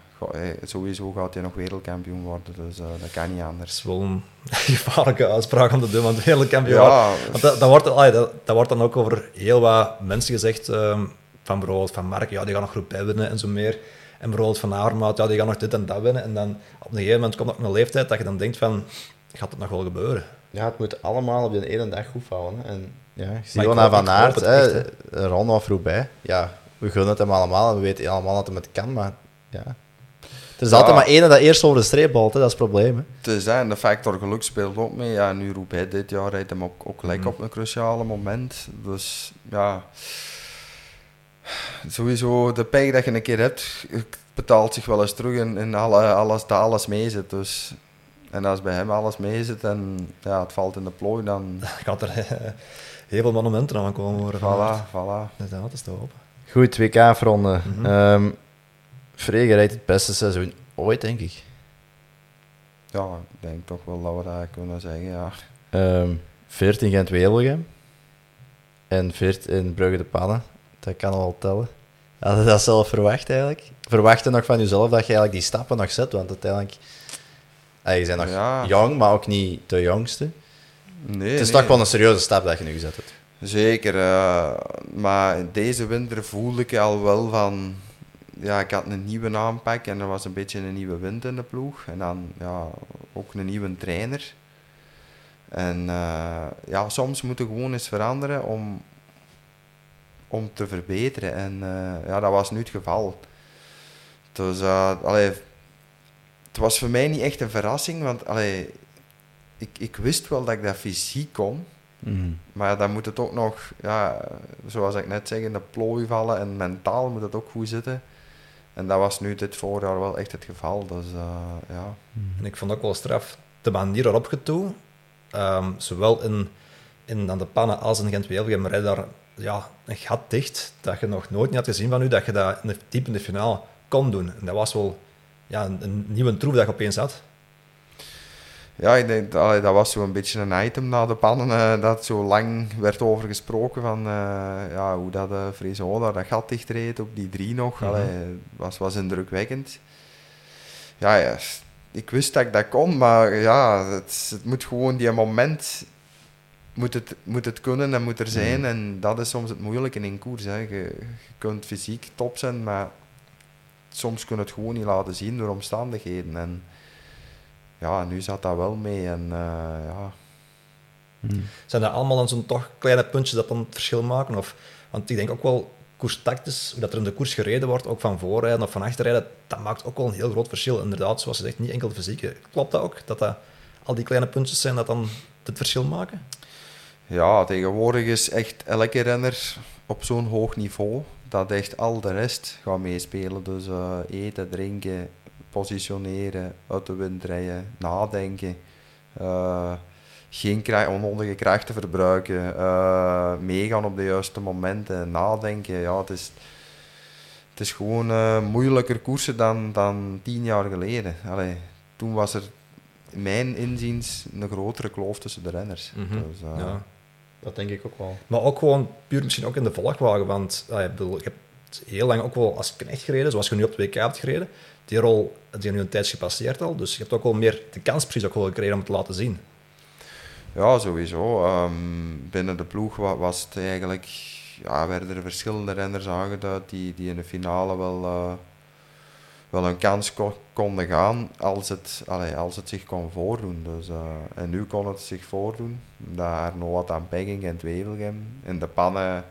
sowieso gaat hij nog wereldkampioen worden, dus uh, dat kan niet anders. Is wel een gevaarlijke uitspraak om te doen, want wereldkampioen ja. want dat, dat, wordt, dat, dat wordt dan ook over heel wat mensen gezegd, um, van bijvoorbeeld van Mark, ja, die gaan nog groep bij winnen en zo meer. En bijvoorbeeld van Avermaat, ja, die gaan nog dit en dat winnen. En dan op een gegeven moment komt ook een leeftijd dat je dan denkt van, gaat het nog wel gebeuren? Ja, het moet allemaal op de ene dag goed vallen. hè. En ja, ik zie gewoon naar Van Aert, hè, ronde of voorbij. Ja, we gunnen het hem allemaal en we weten allemaal dat hij het kan, maar ja. Er is Ja. altijd maar één dat eerst over de streep balt, hè. dat is het probleem. Hè. Het is, hè, en de factor geluk speelt ook mee. Ja, nu roept hij dit jaar rijdt hem ook, ook Mhm. lekker op een cruciale moment. Dus ja, sowieso de pech dat je een keer hebt, betaalt zich wel eens terug in, in alle, alles, dat alles mee zit. Dus, en als bij hem alles mee zit en ja, het valt in de plooi, dan Gaat er eh, heel veel monumenten aan komen worden. voilà, voilà. Dus dat is te hopen. Goed, WK afronden. Mhm. Ehm, Frege rijdt het beste seizoen ooit, denk ik. Ja, ik denk toch wel dat we dat kunnen zeggen, ja. Ehm 14 Gent Wevelgem en 14 in Brugge de Pannen. Dat kan al wel tellen. Had je dat zelf verwacht eigenlijk? Verwacht je nog van jezelf dat je eigenlijk die stappen nog zet? Want uiteindelijk, ah, je bent nog Ja. jong, maar ook niet de jongste. Nee, het is nee. toch wel een serieuze stap dat je nu gezet hebt. Zeker, eh, maar deze winter voelde ik al wel van, ja, ik had een nieuwe aanpak en er was een beetje een nieuwe wind in de ploeg. En dan ja, ook een nieuwe trainer. En eh, ja, soms moet je gewoon eens veranderen om, om te verbeteren. En eh, ja, dat was nu het geval. Dus, allee, het was voor mij niet echt een verrassing, want allee, ik, ik wist wel dat ik dat fysiek kon. Maar dan moet het ook nog, ja, zoals ik net zeg, in de plooi vallen en mentaal moet het ook goed zitten. En dat was nu dit voorjaar wel echt het geval. Dus eh, ja. En ik vond ook wel straf de manier waarop je toe, ehm, zowel in, in aan de pannen als in gent wevelgem daar ja, een gat dicht dat je nog nooit niet had gezien van u, dat je dat in de, diep in de finale kon doen. En dat was wel ja, een, een nieuwe troef dat je opeens had. Ja, ik denk, allee, dat was zo'n beetje een item na de pannen, eh, dat zo lang werd over gesproken van eh, ja, hoe dat uh, Friso daar dat gat dicht reed op die drie nog. Mhm. Allee, was, was indrukwekkend. Ja, ja, ik wist dat ik dat kon, maar ja, het, het moet gewoon die moment moet het, moet het kunnen en moet er zijn. Mhm. En dat is soms het moeilijke in koers. Hè. Je, je kunt fysiek top zijn, maar soms kun je het gewoon niet laten zien door omstandigheden. En ja, nu zat dat wel mee. En eh, ja, Zijn dat allemaal dan zo'n toch kleine puntjes dat dan het verschil maken? Of, want ik denk ook wel, koerstactisch, hoe dat er in de koers gereden wordt, ook van voorrijden of van achterrijden, dat maakt ook wel een heel groot verschil. Inderdaad, zoals je zegt, niet enkel de fysieke. Klopt dat ook? Dat dat al die kleine puntjes zijn dat dan het verschil maken? Ja, tegenwoordig is echt elke renner op zo'n hoog niveau dat echt al de rest gaat meespelen. Dus eh, eten, drinken, positioneren, uit de wind rijden, nadenken. eh, geen kra- onnodige krachten verbruiken, eh, meegaan op de juiste momenten, nadenken. Ja, het is, het is gewoon eh, moeilijker koersen dan, dan tien jaar geleden. Allee, toen was er in mijn inziens een grotere kloof tussen de renners. Mhm. Dus, Ja. Dat denk ik ook wel. Maar ook gewoon puur misschien ook in de volgwagen, want ah, ik, bedoel, ik heb heel lang ook wel als knecht gereden, zoals je nu op de WK hebt gereden. Die rol die nu een tijdje gepasseerd al, dus je hebt ook wel meer de kans precies ook wel gekregen om het te laten zien. Ja, sowieso. Ehm, binnen de ploeg wa- was het eigenlijk, ja, werden er verschillende renners aangeduid die, die in de finale wel, eh, wel een kans ko- konden gaan als het, allee, als het zich kon voordoen. Dus, eh, en nu kon het zich voordoen. Dat Arno had aan Pegging en Wevelgem. In de pannen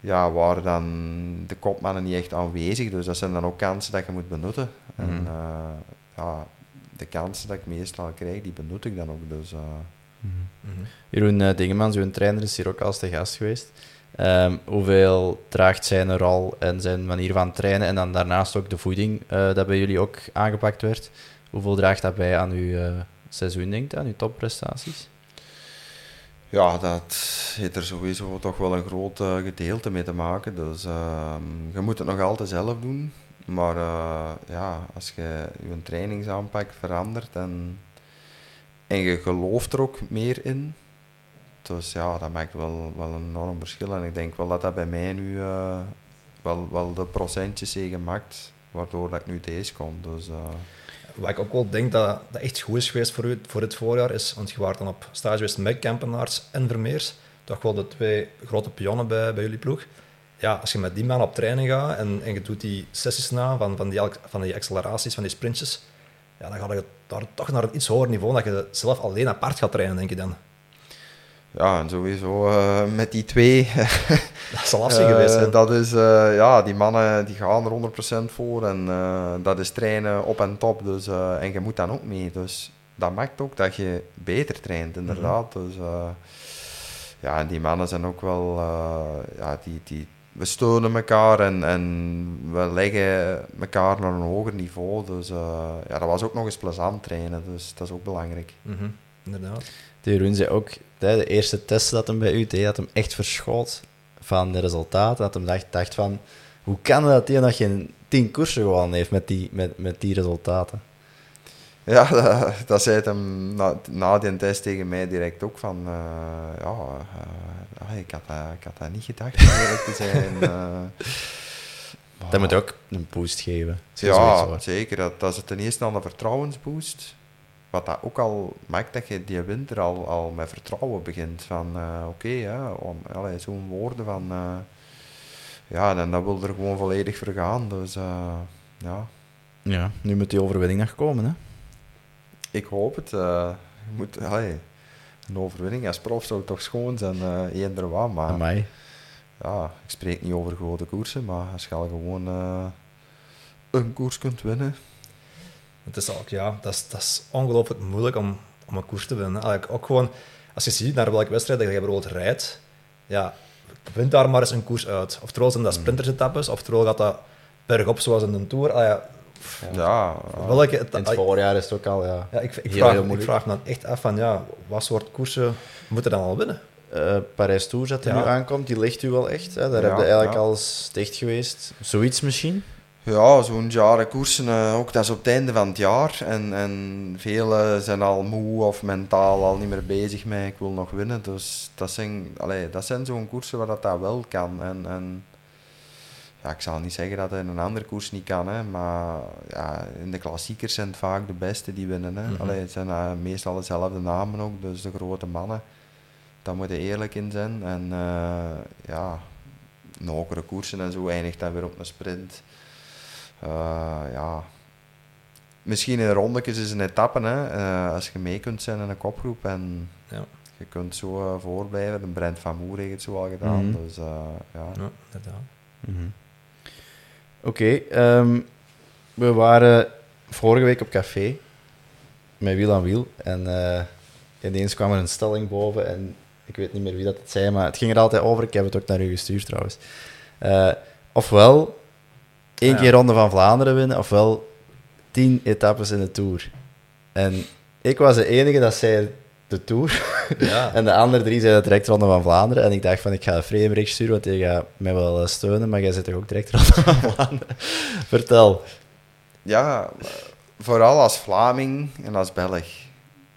ja, waren dan de kopmannen niet echt aanwezig. Dus dat zijn dan ook kansen dat je moet benutten. En Mhm. eh, ja, de kansen dat ik meestal krijg, die benut ik dan ook. Dus, eh, Jeroen uh, Dingemans, uw trainer, is hier ook als te gast geweest. Um, hoeveel draagt zijn rol en zijn manier van trainen en dan daarnaast ook de voeding uh, dat bij jullie ook aangepakt werd? Hoeveel draagt dat bij aan uw uh, seizoen, denkt aan uw topprestaties? Ja, dat heeft er sowieso toch wel een groot uh, gedeelte mee te maken. Dus uh, je moet het nog altijd zelf doen. Maar ja, als je je trainingsaanpak verandert en, en je gelooft er ook meer in. Dus ja, dat maakt wel, wel een enorm verschil. En ik denk wel dat dat bij mij nu uh, wel, wel de procentjes heeft gemaakt, waardoor dat ik nu deze kom. Dus, uh, Wat ik ook wel denk dat, dat echt goed is geweest voor u voor dit voorjaar is, want je was dan op stage geweest met Kempenaars en Vermeers, toch wel de twee grote pionnen bij, bij jullie ploeg. ja, als je met die man op training gaat en, en je doet die sessies na van, van, die, van die acceleraties, van die sprintjes, ja, dan ga je daar toch naar een iets hoger niveau, dat je zelf alleen apart gaat trainen, denk je dan. Ja, en sowieso uh, met die twee. dat is al lastig geweest. Hè? Dat is, uh, ja, die mannen die gaan er 100% voor en uh, dat is trainen op en top. Dus, en je moet dan ook mee. Dus dat maakt ook dat je beter traint, inderdaad. Mm -hmm. Dus ja, die mannen zijn ook wel, ja, die, die, we steunen elkaar en, en we leggen elkaar naar een hoger niveau. Dus ja, dat was ook nog eens plezant trainen, dus dat is ook belangrijk. Mm -hmm. Inderdaad. De Jeroen zei ook, de eerste test dat hem bij u deed, dat hem echt verschoot van de resultaten. Dat hem dacht, dacht van, hoe kan het dat hij nog geen tien koersen gewonnen heeft met die, met, met die resultaten? Ja, dat, dat zei hem na, na die test tegen mij direct ook van, uh, ja, uh, ik, had, uh, ik had dat niet gedacht, te zijn. dat moet ook een boost geven. Ja, zeker. Dat, dat is ten eerste al een vertrouwensboost. Wat dat ook al maakt dat je die winter al, al met vertrouwen begint. Van uh, oké, okay, zo'n woorden van uh, ja, en dat wil er gewoon volledig voor gaan. Dus uh, ja. Ja, nu moet die overwinning nog komen, hè? Ik hoop het. je moet, allee, een overwinning als prof zou toch schoon zijn, uh, eender wat. Maar Amai. ja, ik spreek niet over grote koersen, maar als je al gewoon een koers kunt winnen, het is ook, ja, dat is, dat is ongelooflijk moeilijk om, om een koers te winnen. Eigenlijk ook gewoon, als je ziet naar welke wedstrijd dat je bijvoorbeeld rijdt, ja, vind daar maar eens een koers uit. Oftewel zijn dat sprintersetappes, oftewel gaat dat bergop zoals in de Tour. Ah, ja, ja, welke, het, in het voorjaar is het ook al, ja. ja ik, ik, vraag, ik vraag me dan echt af van, ja, wat soort koersen moeten dan al winnen? Uh, Parijs-Tour dat er nu aankomt, die ligt u wel echt. Hè? Daar heb je eigenlijk al dicht geweest. Zoiets misschien? Ja, zo'n jaren koersen, uh, ook dat is op het einde van het jaar. En, en velen zijn al moe of mentaal al niet meer bezig met ik wil nog winnen. Dus dat zijn, allee, dat zijn zo'n koersen waar dat, dat wel kan. En, en ja, ik zal niet zeggen dat het in een andere koers niet kan, hè, maar ja, in de klassiekers zijn het vaak de beste die winnen. Hè. Mm -hmm. het zijn uh, meestal dezelfde namen ook, dus de grote mannen. Daar moet je eerlijk in zijn. En uh, ja, hogere koersen en zo eindigt dan weer op een sprint. Uh, ja, misschien in rondetjes is een etappe, hè, uh, als je mee kunt zijn in een kopgroep en ja. je kunt zo uh, voorblijven. De Brent van Moer heeft het zo al gedaan. Mm -hmm. Dus ja. ja, inderdaad. Mm -hmm. Oké, okay, um, we waren vorige week op café met Wiel aan Wiel en ineens kwam er een stelling boven en ik weet niet meer wie dat het zei, maar het ging er altijd over. Ik heb het ook naar u gestuurd trouwens. ofwel één keer Ronde van Vlaanderen winnen, ofwel tien etappes in de Tour. En ik was de enige dat zei de Tour. Ja. en de andere drie zeiden direct Ronde van Vlaanderen. En ik dacht van, ik ga een bericht sturen, want je gaat mij wel steunen, maar jij zit toch ook direct Ronde van Vlaanderen? Vertel. Ja, vooral als Vlaming en als Belg.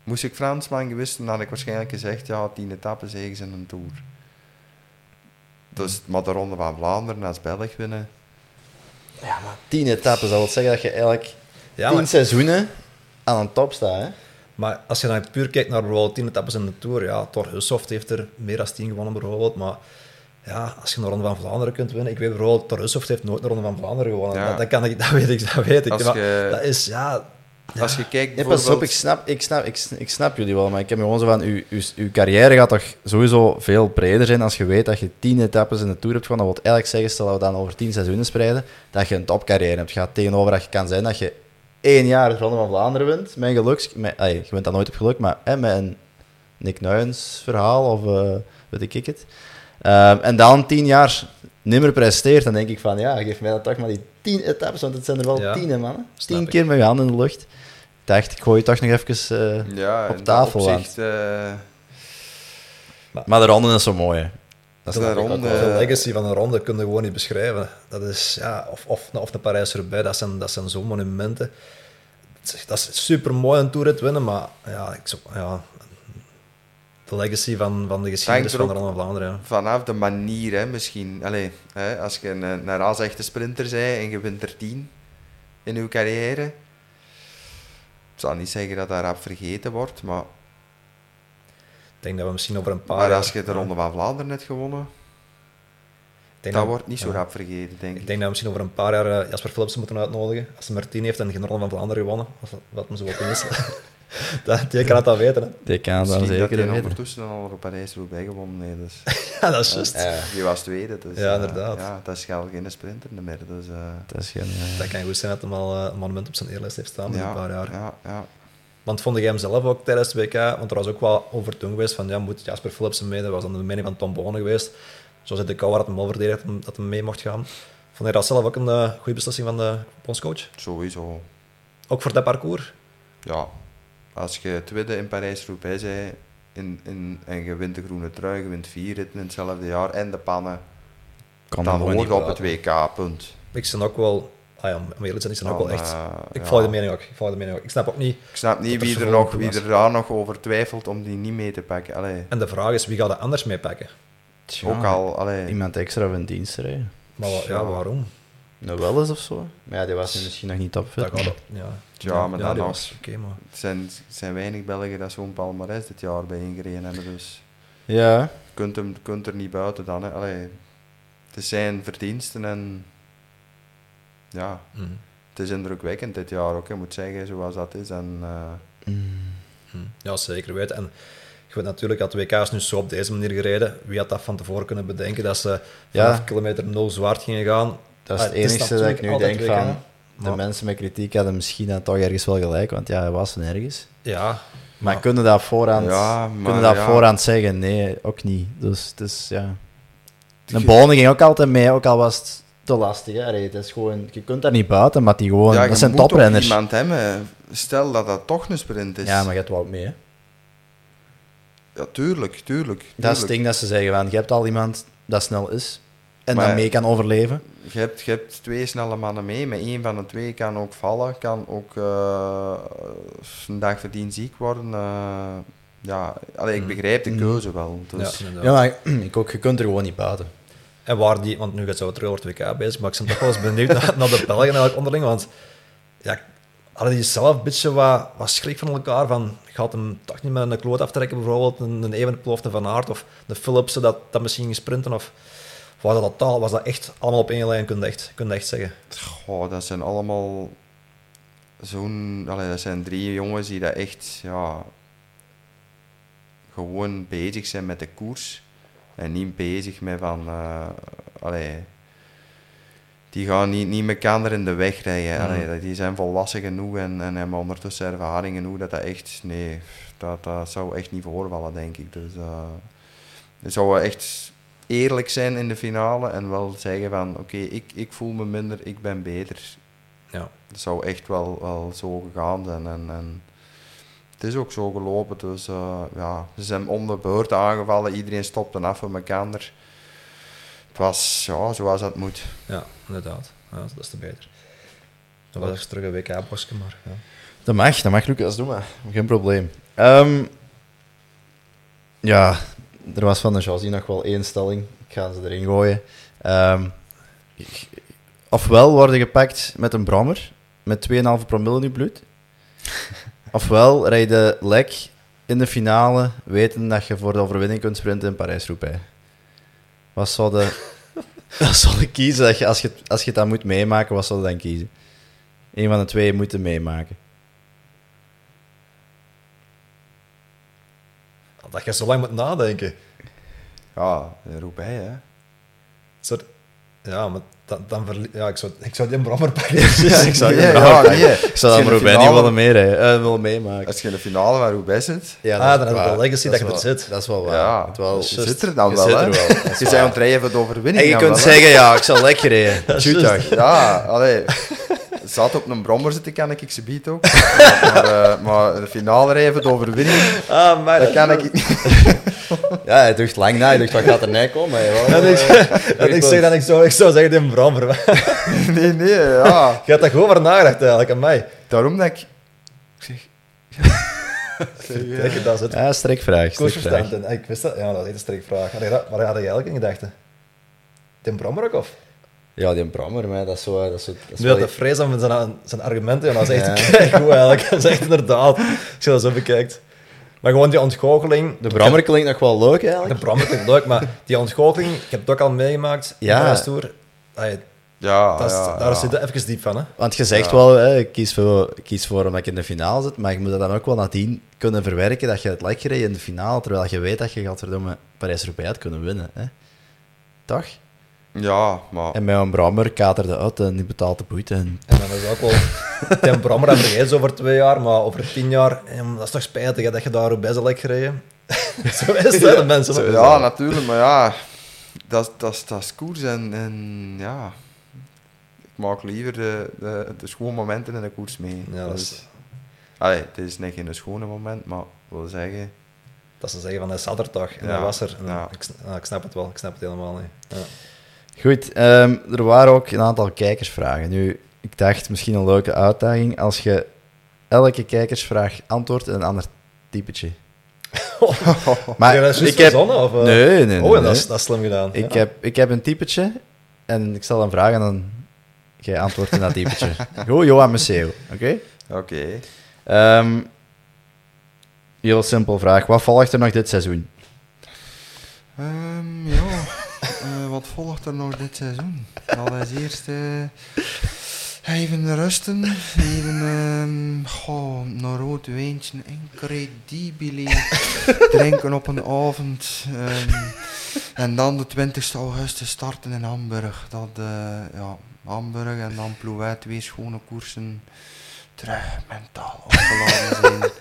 Moest ik Fransman geweest, dan had ik waarschijnlijk gezegd, ja, tien etappes zegens in een Tour. Dus, maar de Ronde van Vlaanderen als Belg winnen, ja, maar tien etappes, dat wil zeggen dat je eigenlijk ja, tien seizoenen aan een top staat. Hè? Maar als je dan puur kijkt naar bijvoorbeeld tien etappes in de Tour, ja, Thor Hussoft heeft er meer dan tien gewonnen bijvoorbeeld, maar ja, als je een Ronde van Vlaanderen kunt winnen, ik weet bijvoorbeeld, Thor Hussoft heeft nooit een Ronde van Vlaanderen gewonnen. Ja. Dat, dat, kan ik, dat weet ik, dat weet ik. Je, dat is, ja... Ja. Als je kijkt nee, pas op, ik snap, ik, snap, ik, ik snap jullie wel, maar ik heb gewoon zo van, uw, uw, uw carrière gaat toch sowieso veel breder zijn als je weet dat je tien etappes in de Tour hebt gewonnen. Dat wil eigenlijk zeggen, stel dat we dan over tien seizoenen spreiden, dat je een topcarrière hebt. Gaat tegenover dat je kan zijn dat je één jaar de Ronde van Vlaanderen wint. Met, ay, je wint dat nooit op geluk, maar hè, met een Nick Nuyens verhaal, of uh, weet ik het. Um, en dan tien jaar niet meer presteert, dan denk ik van, ja, geef mij dan toch maar die tien etappes, want het zijn er wel ja, tien, man. Tien ik. keer met je handen in de lucht. Ik dacht, ik gooi je toch nog even uh, ja, op tafel. Opzicht, uh... maar, maar de ronde is zo mooi, hè. Dat is de, ronde, de legacy van een ronde kun je gewoon niet beschrijven. Dat is, ja, of, of, of de Parijs erbij, dat zijn, dat zijn zo'n monumenten. Dat is super mooi een toerit winnen, maar ja, ik, zo, ja, de legacy van, van de geschiedenis van de Ronde van Vlaanderen. Vanaf de manier, hè, misschien. Allee, hè, als je een, een echte sprinter bent en je wint er tien in je carrière. Ik zal niet zeggen dat dat rap vergeten wordt, maar... Ik denk dat we misschien over een paar Maar als je de Ronde van Vlaanderen hebt gewonnen... Dat dat- wordt niet zo ja. rap vergeten, denk ik. Ik denk dat we misschien over een paar jaar eh, Jasper Philipsen moeten uitnodigen. Als hij maar tien heeft en geen Ronde van Vlaanderen gewonnen, wat hem zo wat is. dat, die kan het dan weten. Hè. Die kan dat Misschien dat zeker hij weten. ondertussen al op Parijs-Roubaix gewonnen heeft. Dus. Ja, dat is juist. Ja, Die was tweede. Dus, Ja, eh, inderdaad. ja, dat is wel geen sprinter meer. Dus, eh, dat is geen... eh, Dat kan goed zijn dat hij al een monument op zijn eerlijst heeft staan in ja, een paar jaar. Ja, ja. Want vond jij hem zelf ook tijdens het WK, want er was ook wel over toen geweest van ja, moet Jasper Philipsen mee? Dat was dan de mening van Tom Bonen geweest. Zo zit de kou had hem al verdedigd dat hem- dat hij mee mocht gaan. Vond jij dat zelf ook een goede beslissing van de bondscoach? Sowieso. Ook voor dat parcours? Ja, als je tweede in Parijs-Roubaix bent in, in, en je wint de groene trui, je wint vier ritten in hetzelfde jaar en de pannen, kan dan niet op het WK, punt. Ik ben ook wel, ah ja, om eerlijk te zijn, ik ben ook wel echt. Ik ja. volg de mening ook. Ik volg de mening ook. Ik snap ook niet. Ik snap niet wie er, nog, wie er daar nog over twijfelt om die niet mee te pakken. Allee, En de vraag is, wie gaat er anders mee pakken? Tja, ook al, allee, Iemand extra van dienst rijden. Maar wa- Ja. waarom? Nou, wel eens of zo. Maar ja, die was misschien nog niet topfit. Dat gaat ja. Ja, maar ja, nog. was Oké, maar... het zijn, het zijn weinig Belgen dat zo'n palmarès dit jaar bij ingereden hebben. Dus Ja, je kunt, hem, kunt er niet buiten dan. Hè. Allee, het zijn verdiensten en ja, mhm. het is indrukwekkend dit jaar ook. Je moet zeggen zoals dat is. En, eh, Hm. Ja, zeker weten. En je weet natuurlijk dat WK is nu zo op deze manier gereden. Wie had dat van tevoren kunnen bedenken dat ze Ja. vanaf kilometer 0 zwart gingen gaan? Dat is het enige dat ik nu denk van... De maar- mensen met kritiek hadden misschien dan toch ergens wel gelijk, want ja, hij was nergens. Ja, Maar kunnen dat voorhand, Ja, maar kunnen dat ja. voorhand zeggen? Nee, ook niet. Dus het is, ja... De Bonen ging ook altijd mee, ook al was het te lastig. Hè. Allee, het is gewoon, je kunt daar niet buiten, maar die gewoon... ja, dat zijn toprenners. iemand hebben. Stel dat dat toch een sprint is. Ja, maar je hebt wel mee. Hè. Ja, tuurlijk, tuurlijk. Dat is het tuurlijk. ding dat ze zeggen, van, je hebt al iemand dat snel is en Maar- dan mee kan overleven. Je hebt, je hebt twee snelle mannen mee, maar één van de twee kan ook vallen, kan ook eh, een dag verdien ziek worden. eh, ja, allee, ik Mm. begrijp de Mm. keuze wel. Dus, ja, maar ik ook, je kunt er gewoon niet buiten. En waar die, want nu gaat zo terug over het WK bezig, maar ik ben toch wel eens benieuwd naar, naar de Belgen eigenlijk onderling. Want ja, hadden die zelf een beetje wat, wat schrik van elkaar? Van, gaat hem toch niet met een kloot aftrekken, bijvoorbeeld een, een Evenepoel of een Van Aert of de Philipsen dat, dat misschien ging sprinten? Of was dat totaal, was dat echt allemaal op één lijn, kun je echt, kun je echt zeggen? goh, dat zijn allemaal zo'n... Dat zijn drie jongens die dat echt ja, gewoon bezig zijn met de koers. En niet bezig met van... eh, allee, die gaan niet, niet elkaar in de weg rijden. Allee, die zijn volwassen genoeg en, en hebben ondertussen ervaring genoeg dat dat echt... Nee, dat, dat zou echt niet voorvallen, denk ik. Dus eh het zou echt eerlijk zijn in de finale en wel zeggen van... Oké, ik, ik voel me minder, ik ben beter. Ja. Het zou echt wel, wel zo gegaan zijn. En, en het is ook zo gelopen. Dus eh, ja, ze zijn om de beurt aangevallen. Iedereen stopte af voor elkaar. Het was ja, zoals dat moet. Ja, inderdaad. Ja, dat is te beter. Dat was terug een WK-bosje, maar ja. Dat mag, dat mag Lucas, doe maar. Geen probleem. Ehm, ja, er was van de Josy nog wel één stelling. Ik ga ze erin gooien. Ehm, ofwel worden gepakt met een brommer met 2,5 promille in je bloed. ofwel rijd je lek in de finale weten dat je voor de overwinning kunt sprinten in Parijs-Roubaix. Wat zou je, wat zou je kiezen dat je, als, je, als je dat moet meemaken? Wat zou je dan kiezen? Eén van de twee moet meemaken. Dat je zo lang moet nadenken. Ja, Roubaix, hè. Soort, ja, maar dan, dan verlie- ja, ik, zou, ik zou die een brommer pakken. Ja, ik zou Ja, die ja, brommer pakken. nee. Ik zou dat Roubaix niet finale- willen meerijden, eh, willen meemaken. Als je in de finale van Roubaix zit, Ja, Ah, is dan heb je waar. de legacy dat je er wel- zit. Dat is wel waar. ja, Het wel, je zit er dan je wel, zit hè. er wel, Je waar. bent aan het rijden voor de overwinning. En je kunt wel, zeggen, ja, ik zal lekker rijden. Shoot. Ja, allee. Zat op een brommer zitten, kan ik ze bied ook. Maar, eh, maar de finale rijden voor de overwinning, Ah, maar dat kan ik niet. Ja, hij dacht lang na. Hij dacht, wat gaat er nee komen? En ik, en ik zeg dan, ik zou, ik zou zeggen, die een brommer. Nee, nee, ja. Je hebt daar gewoon over nagedacht eigenlijk, aan mij. Daarom dat ik... ik zeg... Kijk, dat is het. Ja, strikvraag. Strikvraag. Ik wist dat, ja, dat is echt een strikvraag. Had je dat- Waar had je eigenlijk in gedachten? Die brommer ook, of? Ja, die brommer, maar dat is zo... Dat is zo dat is Nu had wel- de vrees aan zijn, zijn argumenten, en dat is echt Ja. keigoed eigenlijk. Dat is echt inderdaad, als je dat zo bekijkt. Maar gewoon die ontgoocheling... De Brammer klinkt nog wel leuk eigenlijk. De Brammer klinkt leuk, maar die ontgoocheling, ik heb het ook al meegemaakt Ja. in de. Allee, Ja, dat is, ja, daar ja. zit je even diep van, hè. Want je zegt wel, hè, ik kies voor, ik kies voor omdat ik in de finale zit, maar je moet dat dan ook wel nadien kunnen verwerken dat je het lek gereden in de finale, terwijl je weet dat je gaat verdomme Parijs-Roubaix had kunnen winnen. Hè? Toch? Ja, maar... En met een Brammer katerde uit en die betaalt de boete. En... En dan is ook wel... Tim Brammer hebben vergeten over twee jaar, maar over tien jaar... Dat is toch spijtig hè, dat je daar best lek gereden. Zo is het, hè, de mensen. Zo, ja, natuurlijk, maar ja, dat, dat, is- dat is koers en, en ja, ik maak liever de, de, de schone momenten in de koers mee. Ja, dat Dus- is... Allee, het is niet geen schone moment, maar wil zeggen, Dat ze zeggen van, hij zat er toch. En Ja, hij was er. En ja. ik, ja, ik snap het wel, ik snap het helemaal niet. Ja. Goed, ehm, er waren ook een aantal kijkersvragen. Nu, ik dacht misschien een leuke uitdaging als je elke kijkersvraag antwoordt in een ander typetje. Maar Ja, dat is ik heb... of, eh? Nee, nee, nee. Oh, dat is, dat is slim gedaan. Ik, ja. heb, ik heb een typetje en ik stel een vraag en dan jij antwoordt in dat typetje. Goed, Johan Museeuw, oké? oké. Ehm, heel simpel vraag. Wat volgt er nog dit seizoen? Ehm, ja, eh, wat volgt er nog dit seizoen? Dat is eerst eh, even rusten, even ehm goh, een rood wijntje, incredibile drinken op een avond. ehm, en dan de 20 augustus starten in Hamburg. Dat, eh, ja, Hamburg en dan Plouet, twee schone koersen. Terug mentaal opgeladen zijn.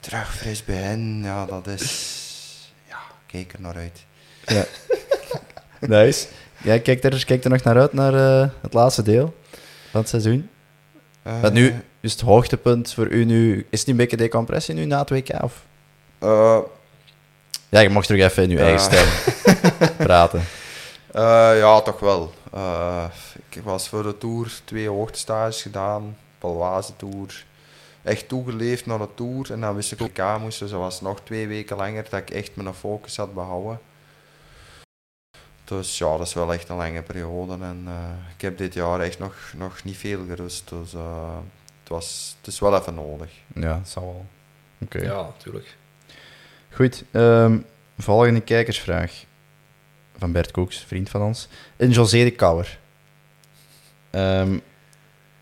Terug fris begin, ja, dat is... Ja, kijk er naar uit. Ja. nice. Jij kijkt er, kijkt er nog naar uit, naar eh, het laatste deel van het seizoen? Eh, Wat nu is het hoogtepunt voor u nu... Is het niet een beetje decompressie nu na het WK? Of? eh, Ja, je mocht terug even in uw eigen stem praten. ja, toch wel. Ik was voor de Tour twee hoogtestages gedaan. Palwaze Tour. Echt toegeleefd naar de Tour. En dan wist ik WK moest, dus dat was nog twee weken langer dat ik echt mijn focus had behouden. Dus ja, dat is wel echt een lange periode. En eh, ik heb dit jaar echt nog, nog niet veel gerust. Dus eh, het, was, het is wel even nodig. Ja, dat zal wel. Oké. Ja, natuurlijk. Goed. ehm, volgende kijkersvraag. Van Bert Koeks, vriend van ons. In José de Kouwer. Ehm,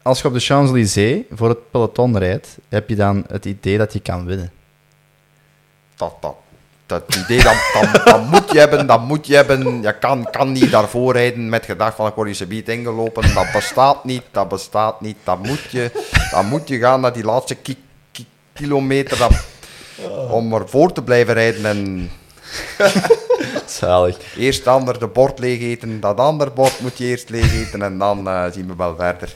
als je op de Champs-Élysées voor het peloton rijdt, heb je dan het idee dat je kan winnen? dat, dat, dat idee, dat, dat, dat moet je hebben, dat moet je hebben. Je kan, kan niet daarvoor rijden met gedacht van ik word je subiet ingelopen. Dat bestaat niet, dat bestaat niet. Dat moet je, dat moet je gaan naar die laatste ki- ki- kilometer dat, om ervoor te blijven rijden. En Zalig. eerst de ander de bord leeg eten, dat ander bord moet je eerst leeg eten en dan eh, zien we wel verder.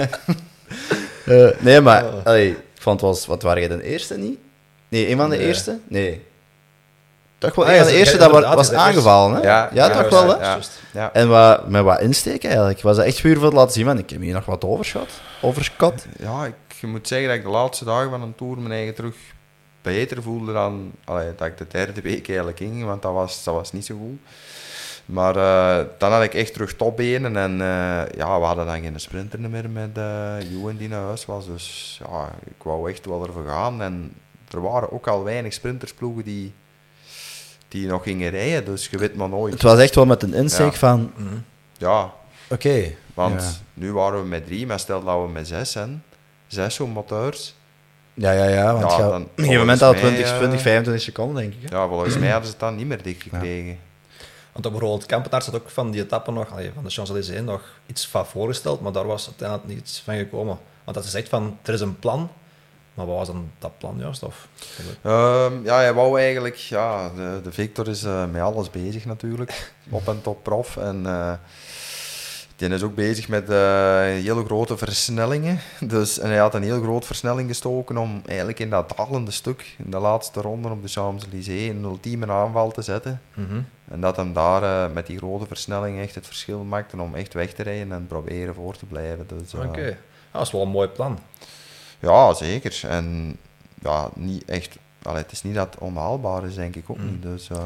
Eh, nee, maar allee, ik vond het was... Wat waren jij de eerste niet? Nee, een van de Nee. eerste? Nee. Toch wel van de eerste dat was aangevallen, hè? Ja, Ja, ja, toch wel, hè? ja. Ja. En wat, met wat insteek eigenlijk? Was dat echt puur voor het laten zien van, ik heb hier nog wat overschot? Overschot? Ja, ik je moet zeggen dat ik de laatste dagen van een tour mijn eigen terug beter voelde dan allee, dat ik de derde week eigenlijk ging, want dat was, dat was niet zo goed. Maar eh, dan had ik echt terug topbenen en eh, ja, we hadden dan geen sprinter meer met uh, Ewan die naar huis was. Dus ja, ik wou echt wel ervoor gaan. En er waren ook al weinig sprintersploegen die, die nog gingen rijden, dus je weet maar nooit. Het was echt wel met een insteek Ja. van, Mhm. Ja, oké. want Ja. nu waren we met drie, maar stel dat we met zes zijn, zes zo'n moteurs. Ja, ja, ja. Want Ja, dan op een gegeven moment mij, 20, eh, 20, 25 seconden, denk ik. hè? Ja, volgens mij hadden ze het dan niet meer dichtgekregen. Want op bijvoorbeeld Kampenaars had ook van die etappe nog, allee, van de Champs-Élysées, nog iets van voorgesteld, maar daar was uiteindelijk niets van gekomen. Want dat is echt van, er is een plan, maar wat was dan dat plan juist? Of, Ehm, ja, hij wou eigenlijk... Ja, de, de Victor is eh, met alles bezig natuurlijk. Op en top prof. En eh, die is ook bezig met eh, hele grote versnellingen. Dus, en hij had een heel groot versnelling gestoken om eigenlijk in dat dalende stuk, in de laatste ronde op de Champs-Élysées, een ultieme aanval te zetten. Mhm. En dat hem daar met die grote versnelling echt het verschil maakte om echt weg te rijden en proberen voor te blijven. Dus, Oké, dat is wel een mooi plan. Ja, zeker. En ja, niet echt... Allee, het is niet dat het onhaalbaar is, denk ik ook Mm. niet. Dus, eh,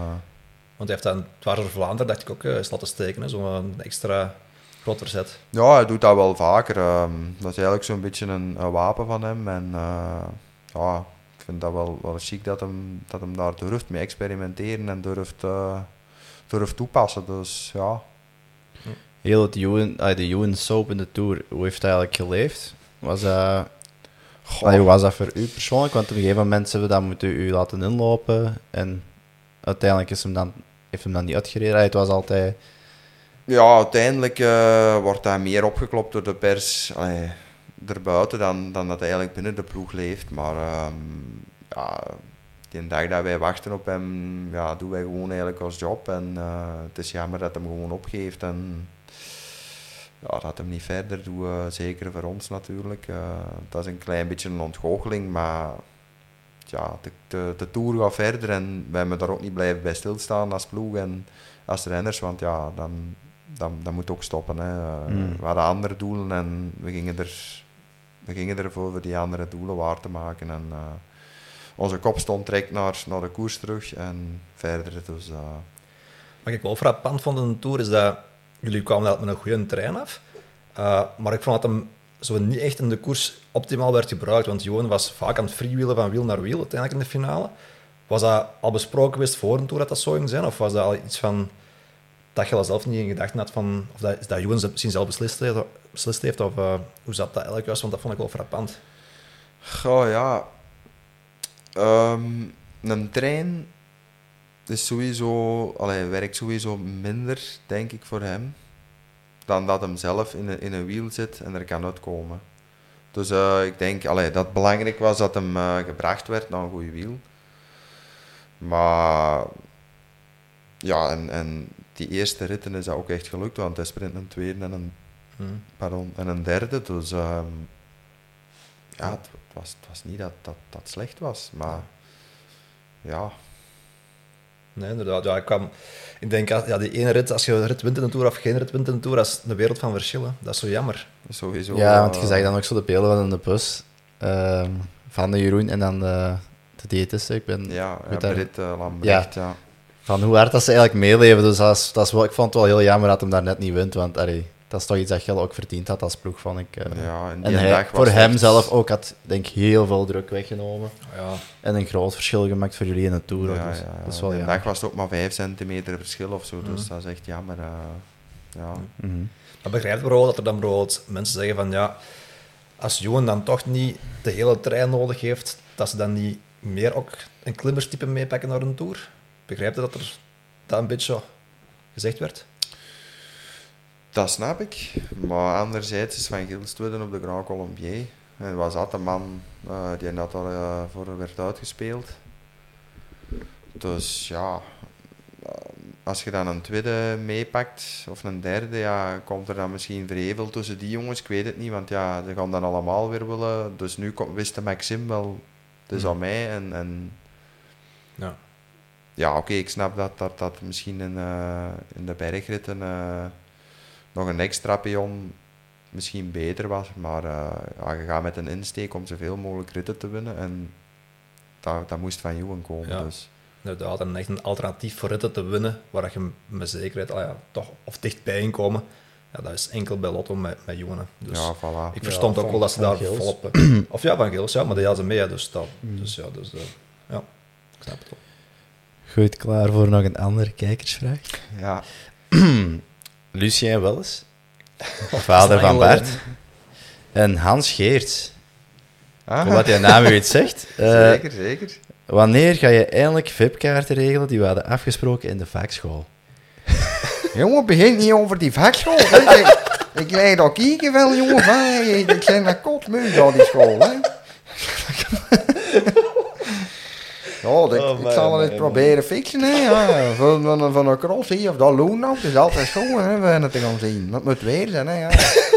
Want hij heeft dan, dwars door Vlaanderen, dacht ik ook, eh, eens laten steken, zo'n extra groot verzet. ja, hij doet dat wel vaker. ehm, dat is eigenlijk zo'n beetje een, een wapen van hem. En eh, ja, ik vind dat wel, wel chic dat hem, dat hem daar durft mee experimenteren en durft, uh, durft toepassen. Dus ja. Heel het Ewan, uh, de Ewan Soap in de Tour, hoe heeft hij eigenlijk geleefd? Was dat... hoe was dat voor u persoonlijk? Want op een gegeven moment hebben we dat moeten u laten inlopen en uiteindelijk is hem dan, heeft hem dan niet uitgereden. Het was altijd... Ja, uiteindelijk uh, wordt hij meer opgeklopt door de pers allee, erbuiten dan, dan dat hij eigenlijk binnen de ploeg leeft. Maar uh, ja, die dag dat wij wachten op hem, ja, doen wij gewoon eigenlijk ons job. En uh, het is jammer dat hij hem gewoon opgeeft. En ja, dat hem niet verder doet, zeker voor ons natuurlijk. dat is een klein beetje een ontgoocheling, maar ja, de, de, de Tour gaat verder en wij moeten daar ook niet blijven bij stilstaan als ploeg en als renners, want ja, dan, dan, dan moet ook stoppen. Hè. Mm. We hadden andere doelen en we gingen, er, we gingen ervoor voor die andere doelen waar te maken. En, uh, onze kop stond direct naar, naar de koers terug en verder. Dus. Wat ik wel frappant vond in de Tour is dat jullie kwamen met een goede trein af. Uh, maar ik vond dat hem zo niet echt in de koers optimaal werd gebruikt. Want Johan was vaak aan het freewheelen van wiel naar wiel uiteindelijk in de finale. Was dat al besproken geweest voor een tour dat dat zo ging zijn? Of was dat al iets van dat je al zelf niet in gedachten had van... Of dat, dat Johan misschien zelf beslist heeft, heeft of uh, hoe zat dat eigenlijk juist? Want dat vond ik wel frappant. Goh, ja. Um, een trein is sowieso... Allee, werkt sowieso minder, denk ik, voor hem dan dat hem zelf in een, in een wiel zit en er kan uitkomen. Dus uh, ik denk allee, dat het belangrijk was dat hem uh, gebracht werd naar een goede wiel. Maar ja, en, en die eerste ritten is dat ook echt gelukt, want hij sprint een tweede en een, hmm. pardon, en een derde. Dus uh, ja, het, was, het was niet dat dat, dat slecht was, maar ja, Nee, inderdaad. Ja, ik, kwam, ik denk, ja, die ene rit, als je een rit wint in een Tour of geen rit wint in een Tour, dat is een wereld van verschillen. Dat is zo jammer. Sowieso. Ja, want je zag dan ook zo de beelden van de bus uh, van de Jeroen en dan de, de diëtist. Ik ben ja, ja Britt uh, Lambrecht, ja. ja. Van hoe hard dat ze eigenlijk meeleven. Dus dat is, dat is wel, ik vond het wel heel jammer dat hem daar net niet wint, want allee, dat is toch iets dat Gil ook verdiend had als ploeg, vond ik. Uh. Ja, en hij, voor hem zelf ook had, denk ik, heel veel druk weggenomen. Ja. En een groot verschil gemaakt voor jullie in de Tour. Ja, dus, ja, dat is wel Die dag was het ook maar 5 centimeter verschil of zo, dus mhm. dat is echt jammer. Uh, ja. Mm -hmm. Maar begrijpt bijvoorbeeld dat er dan bijvoorbeeld mensen zeggen van ja, als Johan dan toch niet de hele trein nodig heeft, dat ze dan niet meer ook een klimmerstype meepakken naar een Tour? Begrijpt je dat er dat een beetje gezegd werd? Dat snap ik. Maar anderzijds is Van Gilstweden op de Grand Colombier. En was dat de man uh, die dat al uh, voor werd uitgespeeld. Dus ja, eh, als je dan een tweede meepakt of een derde, ja, komt er dan misschien verhevel tussen die jongens. Ik weet het niet, want ja, ze gaan dan allemaal weer willen. Dus nu wist de Maxim wel, het is hmm. aan mij. En, en ja, ja oké, ik snap dat dat, dat misschien in, uh, in de bergritten nog een extra pion misschien beter was. Maar uh, ja, je gaat met een insteek om zoveel mogelijk ritten te winnen. En dat, dat moest van Johan komen. Ja. Dus. Inderdaad, en echt een alternatief voor ritten te winnen, waar je met zekerheid oh ja, toch of dichtbij in komen. Ja, dat is enkel bij Lotto met, met Johan. Dus ja, voilà. ik verstond ook wel dat ze daar volop... of ja, van Gils, ja, maar die hadden ze mee. Dus, dat, mm. dus ja, dus, uh, ja, ik snap het wel. Goed, klaar voor nog een andere kijkersvraag? Ja. Lucien Welles, vader van Bart. En Hans Geerts. Ah. Wat je naam u iets zegt. Uh, zeker, zeker. Wanneer ga je eindelijk VIP-kaarten regelen die we hadden afgesproken in de vakschool? jongen, begin niet over die vakschool. ik, ik krijg dat kieken wel, jongen. Ik zijn naar kot door die school. Hè. Ja, ik, oh, ik zal het proberen fixen. Hè, ja. van, van, van een cross hier of dat is altijd schoon hè, we het te gaan zien. Dat moet weer zijn. Hè, ja.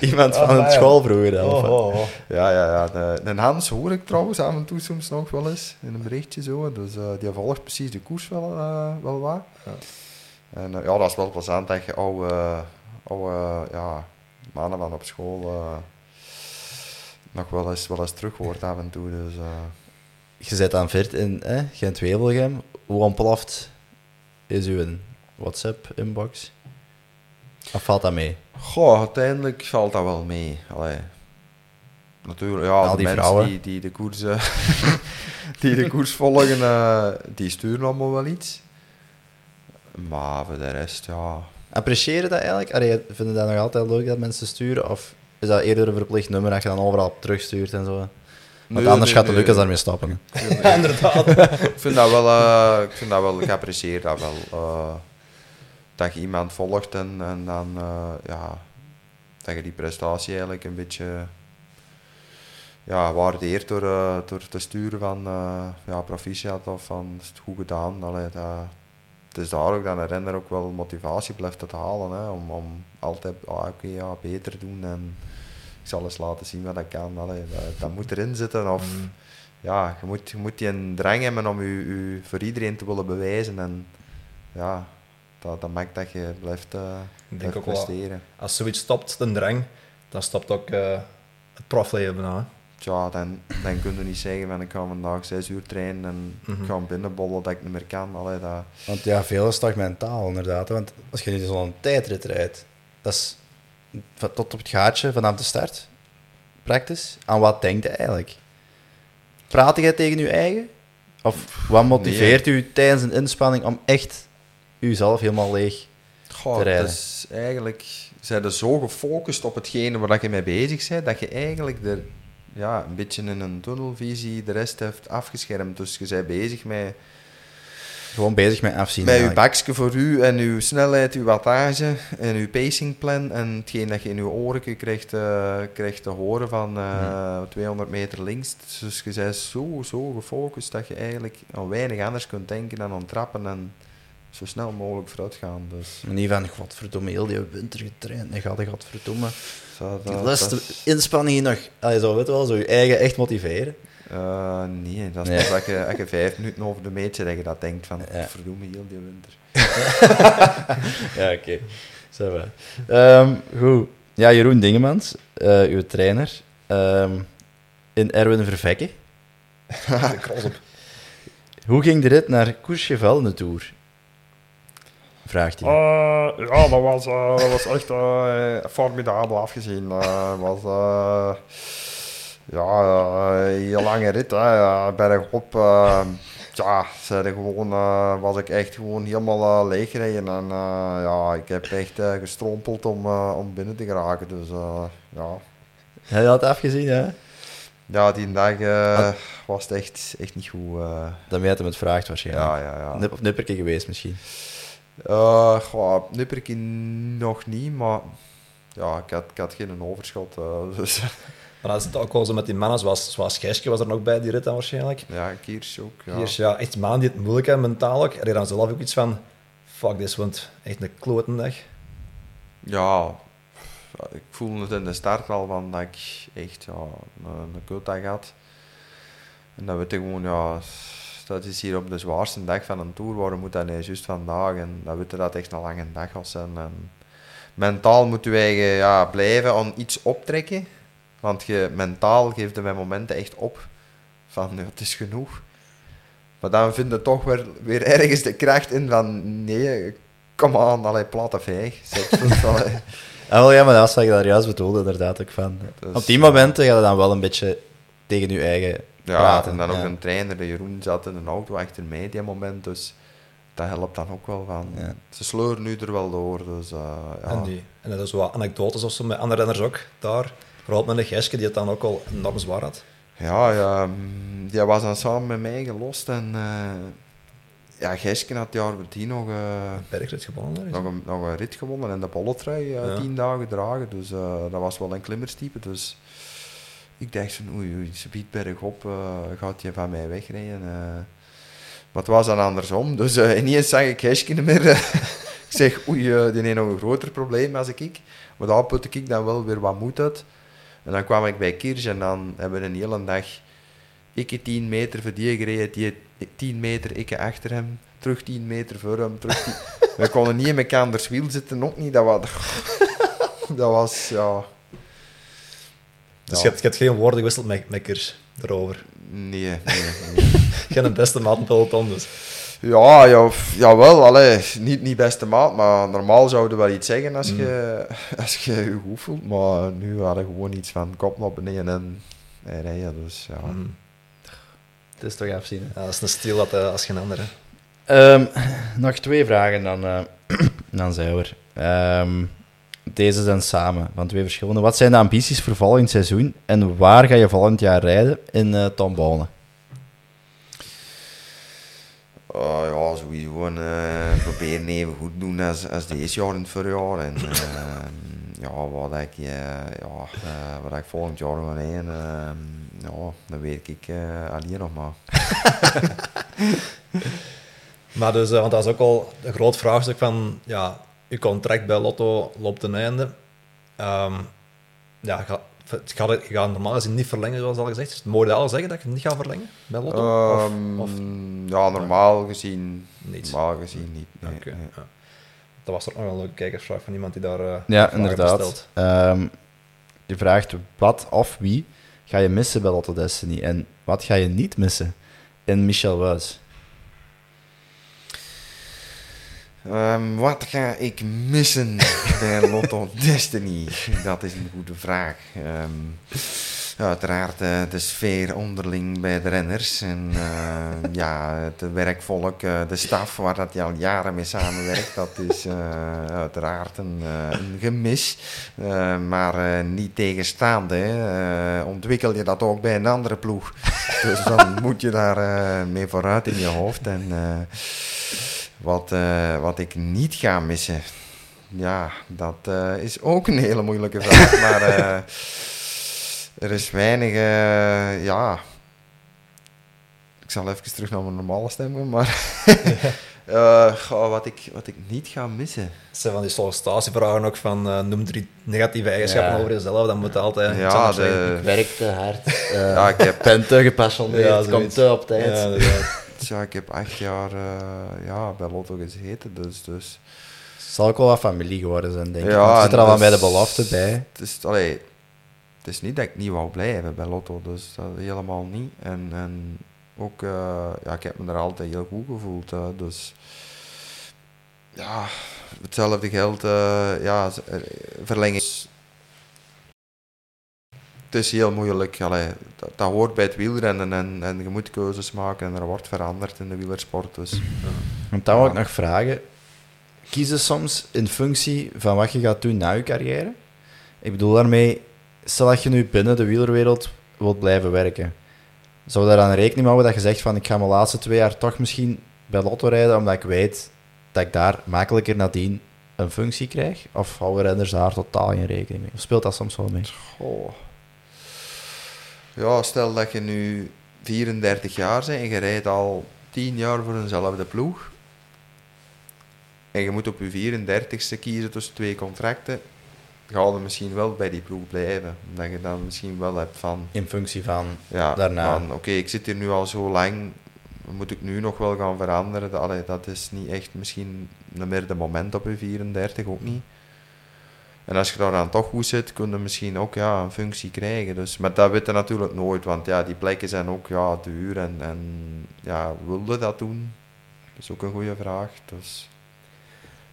Iemand van oh, het school vroeger oh, oh, oh, Ja, ja, ja. De, de, Hans hoor ik trouwens af en toe soms nog wel eens in een berichtje zo. Dus uh, die volgt precies de koers wel, uh, wel wat. Ja. En uh, ja, dat is wel plezant dat je oude, oude ja, mannen van op school nog wel eens, wel eens terug hoort af en toe. Dus, uh... Je zit aan Vert in eh, Gent-Wevelgem. Hoe ontploft is uw WhatsApp-inbox? Of valt dat mee? Goh, uiteindelijk valt dat wel mee. Allee. Natuurlijk, ja, Al de die mensen vrouwen. Die, die, de koers, eh, die de koers volgen, eh, die sturen allemaal wel iets. Maar voor de rest, ja... Appreciëren dat eigenlijk? Allee, vinden dat nog altijd leuk dat mensen sturen? Of is dat eerder een verplicht nummer dat je dan overal terugstuurt en zo? Want Nee, anders nee, gaat de nee. Lucas daarmee stoppen. Inderdaad. ik vind dat wel, eh, ik vind dat wel, ik apprecieer dat wel. eh, dat je iemand volgt en, en dan, eh, ja, dat je die prestatie eigenlijk een beetje ja, waardeert door, door te sturen van uh, ja, proficiat of van is het goed gedaan. Allee, dat, het is daar ook dat een renner ook wel motivatie blijft te halen hè, om, om altijd ah, oké, ja, beter doen en ik zal eens laten zien wat ik kan. Allee, dat, dat moet erin zitten of Mm. ja, je moet, je moet die een drang hebben om je, je voor iedereen te willen bewijzen. En ja, dat, dat maakt dat je blijft, eh Ik denk blijft ook wel, presteren. als zoiets stopt, de drang, dan stopt ook eh, het profleven. hè. Tja, dan, dan kun je niet zeggen van ik ga vandaag zes uur trainen en Mhm. ik ga binnenbollen dat ik niet meer kan. Allee, dat, Want ja, veel is toch mentaal inderdaad. Want als je nu zo'n tijdrit rijdt, dat is van- tot op het gaatje vanaf de start. Practice. Aan wat denkt je eigenlijk? Praat jij tegen je eigen? Of wat motiveert u tijdens een inspanning om echt uzelf helemaal leeg Goh, te rijden? is eigenlijk zijn er zo gefocust op hetgene waar dat je mee bezig bent, dat je eigenlijk er ja, een beetje in een tunnelvisie de rest heeft afgeschermd. Dus je bent bezig met Gewoon bezig met afzien. Met uw eigenlijk. bakje voor u en uw snelheid, uw wattage en uw pacingplan en hetgeen dat je in uw oren krijgt, eh, krijgt te horen van eh, 200 meter links. Dus je bent zo, zo gefocust dat je eigenlijk aan weinig anders kunt denken dan aan trappen en zo snel mogelijk vooruit gaan. Dus, Maar Niet van, godverdomme, heel die winter getraind. Nee, gaat godverdomme. Dat- dat is- inspanning nog, allee, zo weet je wel, zo je eigen echt motiveren. eh, nee, dat is Nee. pas als je, als je vijf minuten over de meet zit dat je dat denkt van, Ja. verdomme heel die winter. Ja, oké. Zo va. Ehm, goed. Ja, Jeroen Dingemans, eh, uw trainer, ehm, in Erwin Vervekke. Hoe ging de rit naar Courchevel de Tour? Vraagt hij. Eh, ja, dat was, eh, dat was echt eh, formidabel afgezien. Het was ja, een heel lange rit. Hè. Bergop ja, gewoon, was ik echt gewoon helemaal leeg gereden. En ja, ik heb echt gestrompeld om, om binnen te geraken. Dus ja. Hij had afgezien, ja? ja, die dag was het echt, echt niet goed. Dan weet hem het vraagt waarschijnlijk. ja, ja, ja. Nip, of nipperke geweest misschien. Uh, goh, nog niet, maar ja, ik had, ik had geen overschot. eh, dus Maar dat is het ook wel zo met die mannen, zoals, zoals Gijsje was er nog bij, die rit dan waarschijnlijk. ja, Kiers ook. Ja. Hier is ja, echt mannen die het moeilijk hebben, mentaal ook. Die dan zelf ook iets van, fuck, dit wordt echt een klote dag. Ja, ik voelde het in de start al van dat ik echt ja, een, een kutdag had. En dat weet ik gewoon, ja, dat is hier op de zwaarste dag van een tour, waarom moet dat niet juist vandaag? En dat weten dat het echt een lange dag was. En, en mentaal moeten wij eh, ja, blijven aan iets optrekken, want je, mentaal geeft bij momenten echt op van het is genoeg. Maar dan vind je toch weer, weer ergens de kracht in van nee, kom aan, allee, platte het, allee. Ah, wel, ja, maar dat was wat ik daar juist bedoelde, inderdaad. Ook van. Dus, Op die momenten gaat het dan wel een beetje tegen je eigen Ja, praten. en dan ook ja. een trainer, de Jeroen, zat in een auto achter mij die moment, dus dat helpt dan ook wel van. Ja. Ze sleuren nu er wel door, dus eh, ja. En, die, en dat is wat anekdotes of zo met andere renners ook daar. Vooral met een Gijsje die het dan ook al enorm zwaar had. Ja, ja, mm, die was dan samen met mij gelost en uh, ja, Geske had jaar voordien nog, uh, Bergrit gewonnen. nog, een, nog een rit gewonnen en de bolletrui uh, Ja. tien dagen dragen, dus dat was wel een klimmerstype, dus ik dacht van oei, oei ze biedt bergop, uh, gaat je van mij wegrijden. Uh. Maar het was dan andersom, dus uh, ineens zag ik niet meer. ik zeg oei, die heeft nog een groter probleem als ik. Maar daar putte ik dan wel weer wat moed uit. En dan kwam ik bij Kirsch en dan hebben we een hele dag... Ik 10 meter voor die gereden, die 10 meter, ik achter hem. Terug 10 meter voor hem, terug 10... we konden niet in elkaars wiel zitten, ook niet. Dat was... dat was, ja... Dus Ja. je, hebt, je hebt geen woorden gewisseld met, met Kers erover. Nee, nee, nee. Geen beste maat in peloton, dus. Ja, ja jawel. Allee, niet, niet beste maat, maar normaal zouden we wel iets zeggen als, je, als je je goed voelt. Maar nu hadden we gewoon iets van kop naar beneden en, en rijden. Dus ja. Mm. Het is toch afzien. Ja, dat is een stil dat, eh, als geen ander. Hè. Ehm, nog twee vragen, dan, eh dan zijn we er. Ehm, deze zijn samen, van twee verschillende. Wat zijn de ambities voor volgend seizoen en waar ga je volgend jaar rijden in eh Tombone? Oh, ja, sowieso eh proberen even goed doen als, als deze jaar en het voorjaar. En eh, ja, wat ik, ja, wat ik volgend jaar rijden, eh, ja, dat weet ik eh, alleen nog maar. Maar dus, want dat is ook al een groot vraagstuk van, ja, je contract bij Lotto loopt ten einde. Ehm, ja, ga, het gaat, je gaat normaal gezien niet verlengen, zoals al gezegd. Dus Mogen je al zeggen dat je het niet gaat verlengen bij Lotto? Of- Ehm, of, ja, normaal gezien, Niet. normaal gezien niet. nee, Oké, nee. ja. Dat was er nog wel een kijkersvraag van iemand die daar eh, Ja, inderdaad. gesteld. Ehm je vraagt wat of wie ga je missen bij Lotto Destiny en wat ga je niet missen in Michel Wuis? Ehm, wat ga ik missen bij Lotto Destiny? Dat is een goede vraag. Ehm, uiteraard eh, de sfeer onderling bij de renners. En eh, ja, het werkvolk, eh, de staf waar dat je al jaren mee samenwerkt. Dat is uiteraard een, een gemis. Maar niet tegenstaande. ontwikkel je dat ook bij een andere ploeg. Dus dan moet je daar mee vooruit in je hoofd. En... wat, eh, wat ik niet ga missen, ja, dat eh, is ook een hele moeilijke vraag. maar eh, er is weinig, eh, ja. Ik zal even terug naar mijn normale stem, maar eh, goh, wat, ik, wat ik niet ga missen. Het zijn van die sollicitatievragen ook van noem drie negatieve eigenschappen Ja. over jezelf, dan moet je altijd Ja, zeggen. Ik werk te hard. eh, ja, ik heb, ben te gepassioneerd, Ja, het komt te op tijd. Ja, ja, ik heb acht jaar eh, ja, bij Lotto gezeten, dus... dus Zal ook wel wat familie geworden zijn, denk ik. Ja, het zit er al wel bij de belofte bij. Het is, allee, het is niet dat ik niet wou blijven bij Lotto, dus dat helemaal niet. En, en ook, eh, ja, ik heb me er altijd heel goed gevoeld. eh, dus ja, hetzelfde geldt, eh, ja, verlenging. Het is heel moeilijk, allee, dat, dat hoort bij het wielrennen en, en je moet keuzes maken en er wordt veranderd in de wielersport. Dus Want dan wil ik nog vragen. Kiezen soms in functie van wat je gaat doen na je carrière? Ik bedoel daarmee, stel dat je nu binnen de wielerwereld wilt blijven werken. Zou je daar dan rekening houden dat je zegt van ik ga mijn laatste twee jaar toch misschien bij Lotto rijden, omdat ik weet dat ik daar makkelijker nadien een functie krijg? Of houden renners daar totaal geen rekening mee? Of speelt dat soms wel mee? Goh. Ja, stel dat je nu 34 jaar bent en je rijdt al 10 jaar voor eenzelfde ploeg. En je moet op je 34ste kiezen tussen twee contracten. Ga je misschien wel bij die ploeg blijven. Omdat je dan misschien wel hebt van... In functie van... Ja, Daarna. Oké, ik zit hier nu al zo lang. Moet ik nu nog wel gaan veranderen? Dat, allee, dat is niet echt misschien meer de moment op je 34, ook niet. En als je daar dan toch goed zit, kun je misschien ook ja, een functie krijgen. Dus, maar dat weet je natuurlijk nooit, want ja, die plekken zijn ook ja, duur. En, en ja, wilde dat doen? Dat is ook een goede vraag. Dus,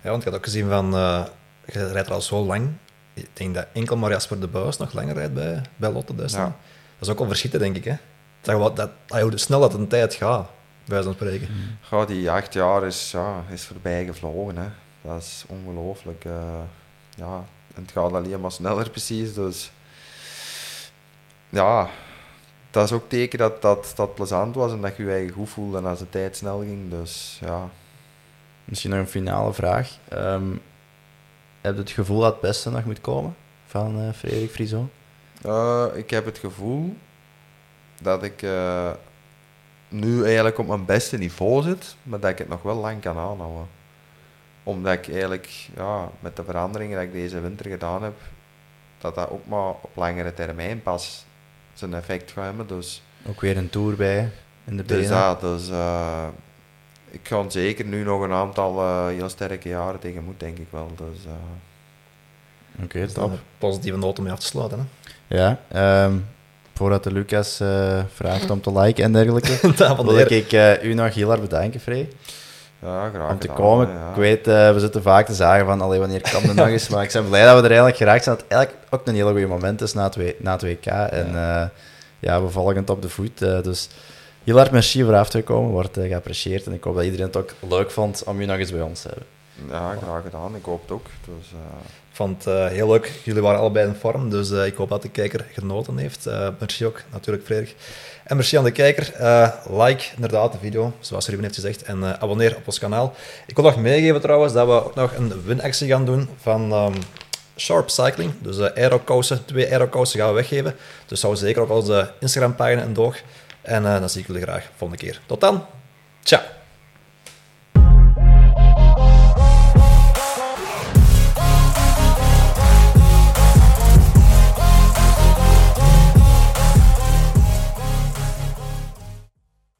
Ja, want ik had ook gezien van, eh, je rijdt er al zo lang. Ik denk dat enkel maar Jasper de Buis nog langer rijdt bij, bij Lotte. Ja. Dat is ook wel verschieten, denk ik. Hè? Dat, je wat- dat, ah, hoe snel dat een tijd gaat, bij van spreken. ja, die acht jaar is, ja, is voorbij gevlogen. Hè. Dat is ongelooflijk. eh, ja, het gaat alleen maar sneller precies. Dus ja, dat is ook teken dat dat, dat plezant was en dat je je eigen goed voelde en als de tijd snel ging. Dus ja, Misschien nog een finale vraag. Ehm, heb je het gevoel dat het beste nog moet komen van eh Frederik Frison? Eh, ik heb het gevoel dat ik eh, nu eigenlijk op mijn beste niveau zit, maar dat ik het nog wel lang kan aanhouden. Omdat ik eigenlijk ja, met de veranderingen die ik deze winter gedaan heb, dat dat ook maar op langere termijn pas zijn effect gaat hebben. Dus, Ook weer een tour bij in de dus, benen. ja, dus eh, ik ga zeker nu nog een aantal eh, heel sterke jaren tegemoet, denk ik wel. Dus, eh, Oké, Dus dan top. een positieve noot om mee af te sluiten. Hè? Ja, ehm, voordat de Lucas uh, vraagt om te liken en dergelijke, Dan wil ik uh, u nog heel erg bedanken, Frey. Ja, graag Om te komen. Ik weet, uh, we zitten vaak te zagen van alleen wanneer kan de nog eens. Maar ik ben blij dat we er eigenlijk geraakt zijn. Dat het eigenlijk ook een hele goede moment is na het, na het WK. En ja. ja, we volgen het op de voet. dus heel erg merci voor af te komen. Wordt geapprecieerd. En ik hoop dat iedereen het ook leuk vond om je nog eens bij ons te hebben. Ja, graag gedaan. Ik hoop het ook. Dus, Ik vond het uh, heel leuk. Jullie waren allebei in vorm, dus uh, ik hoop dat de kijker genoten heeft. Uh, merci ook, natuurlijk, Frederik. En merci aan de kijker. like inderdaad de video, zoals Ruben heeft gezegd, en abonneer op ons kanaal. Ik wil nog meegeven trouwens dat we ook nog een winactie gaan doen van um, Sharp Cycling. Dus uh, aerokousen, twee aerokousen gaan we weggeven. Dus hou zeker op onze Instagram-pagina een doog. En dan zie ik jullie graag volgende keer. Tot dan. Ciao.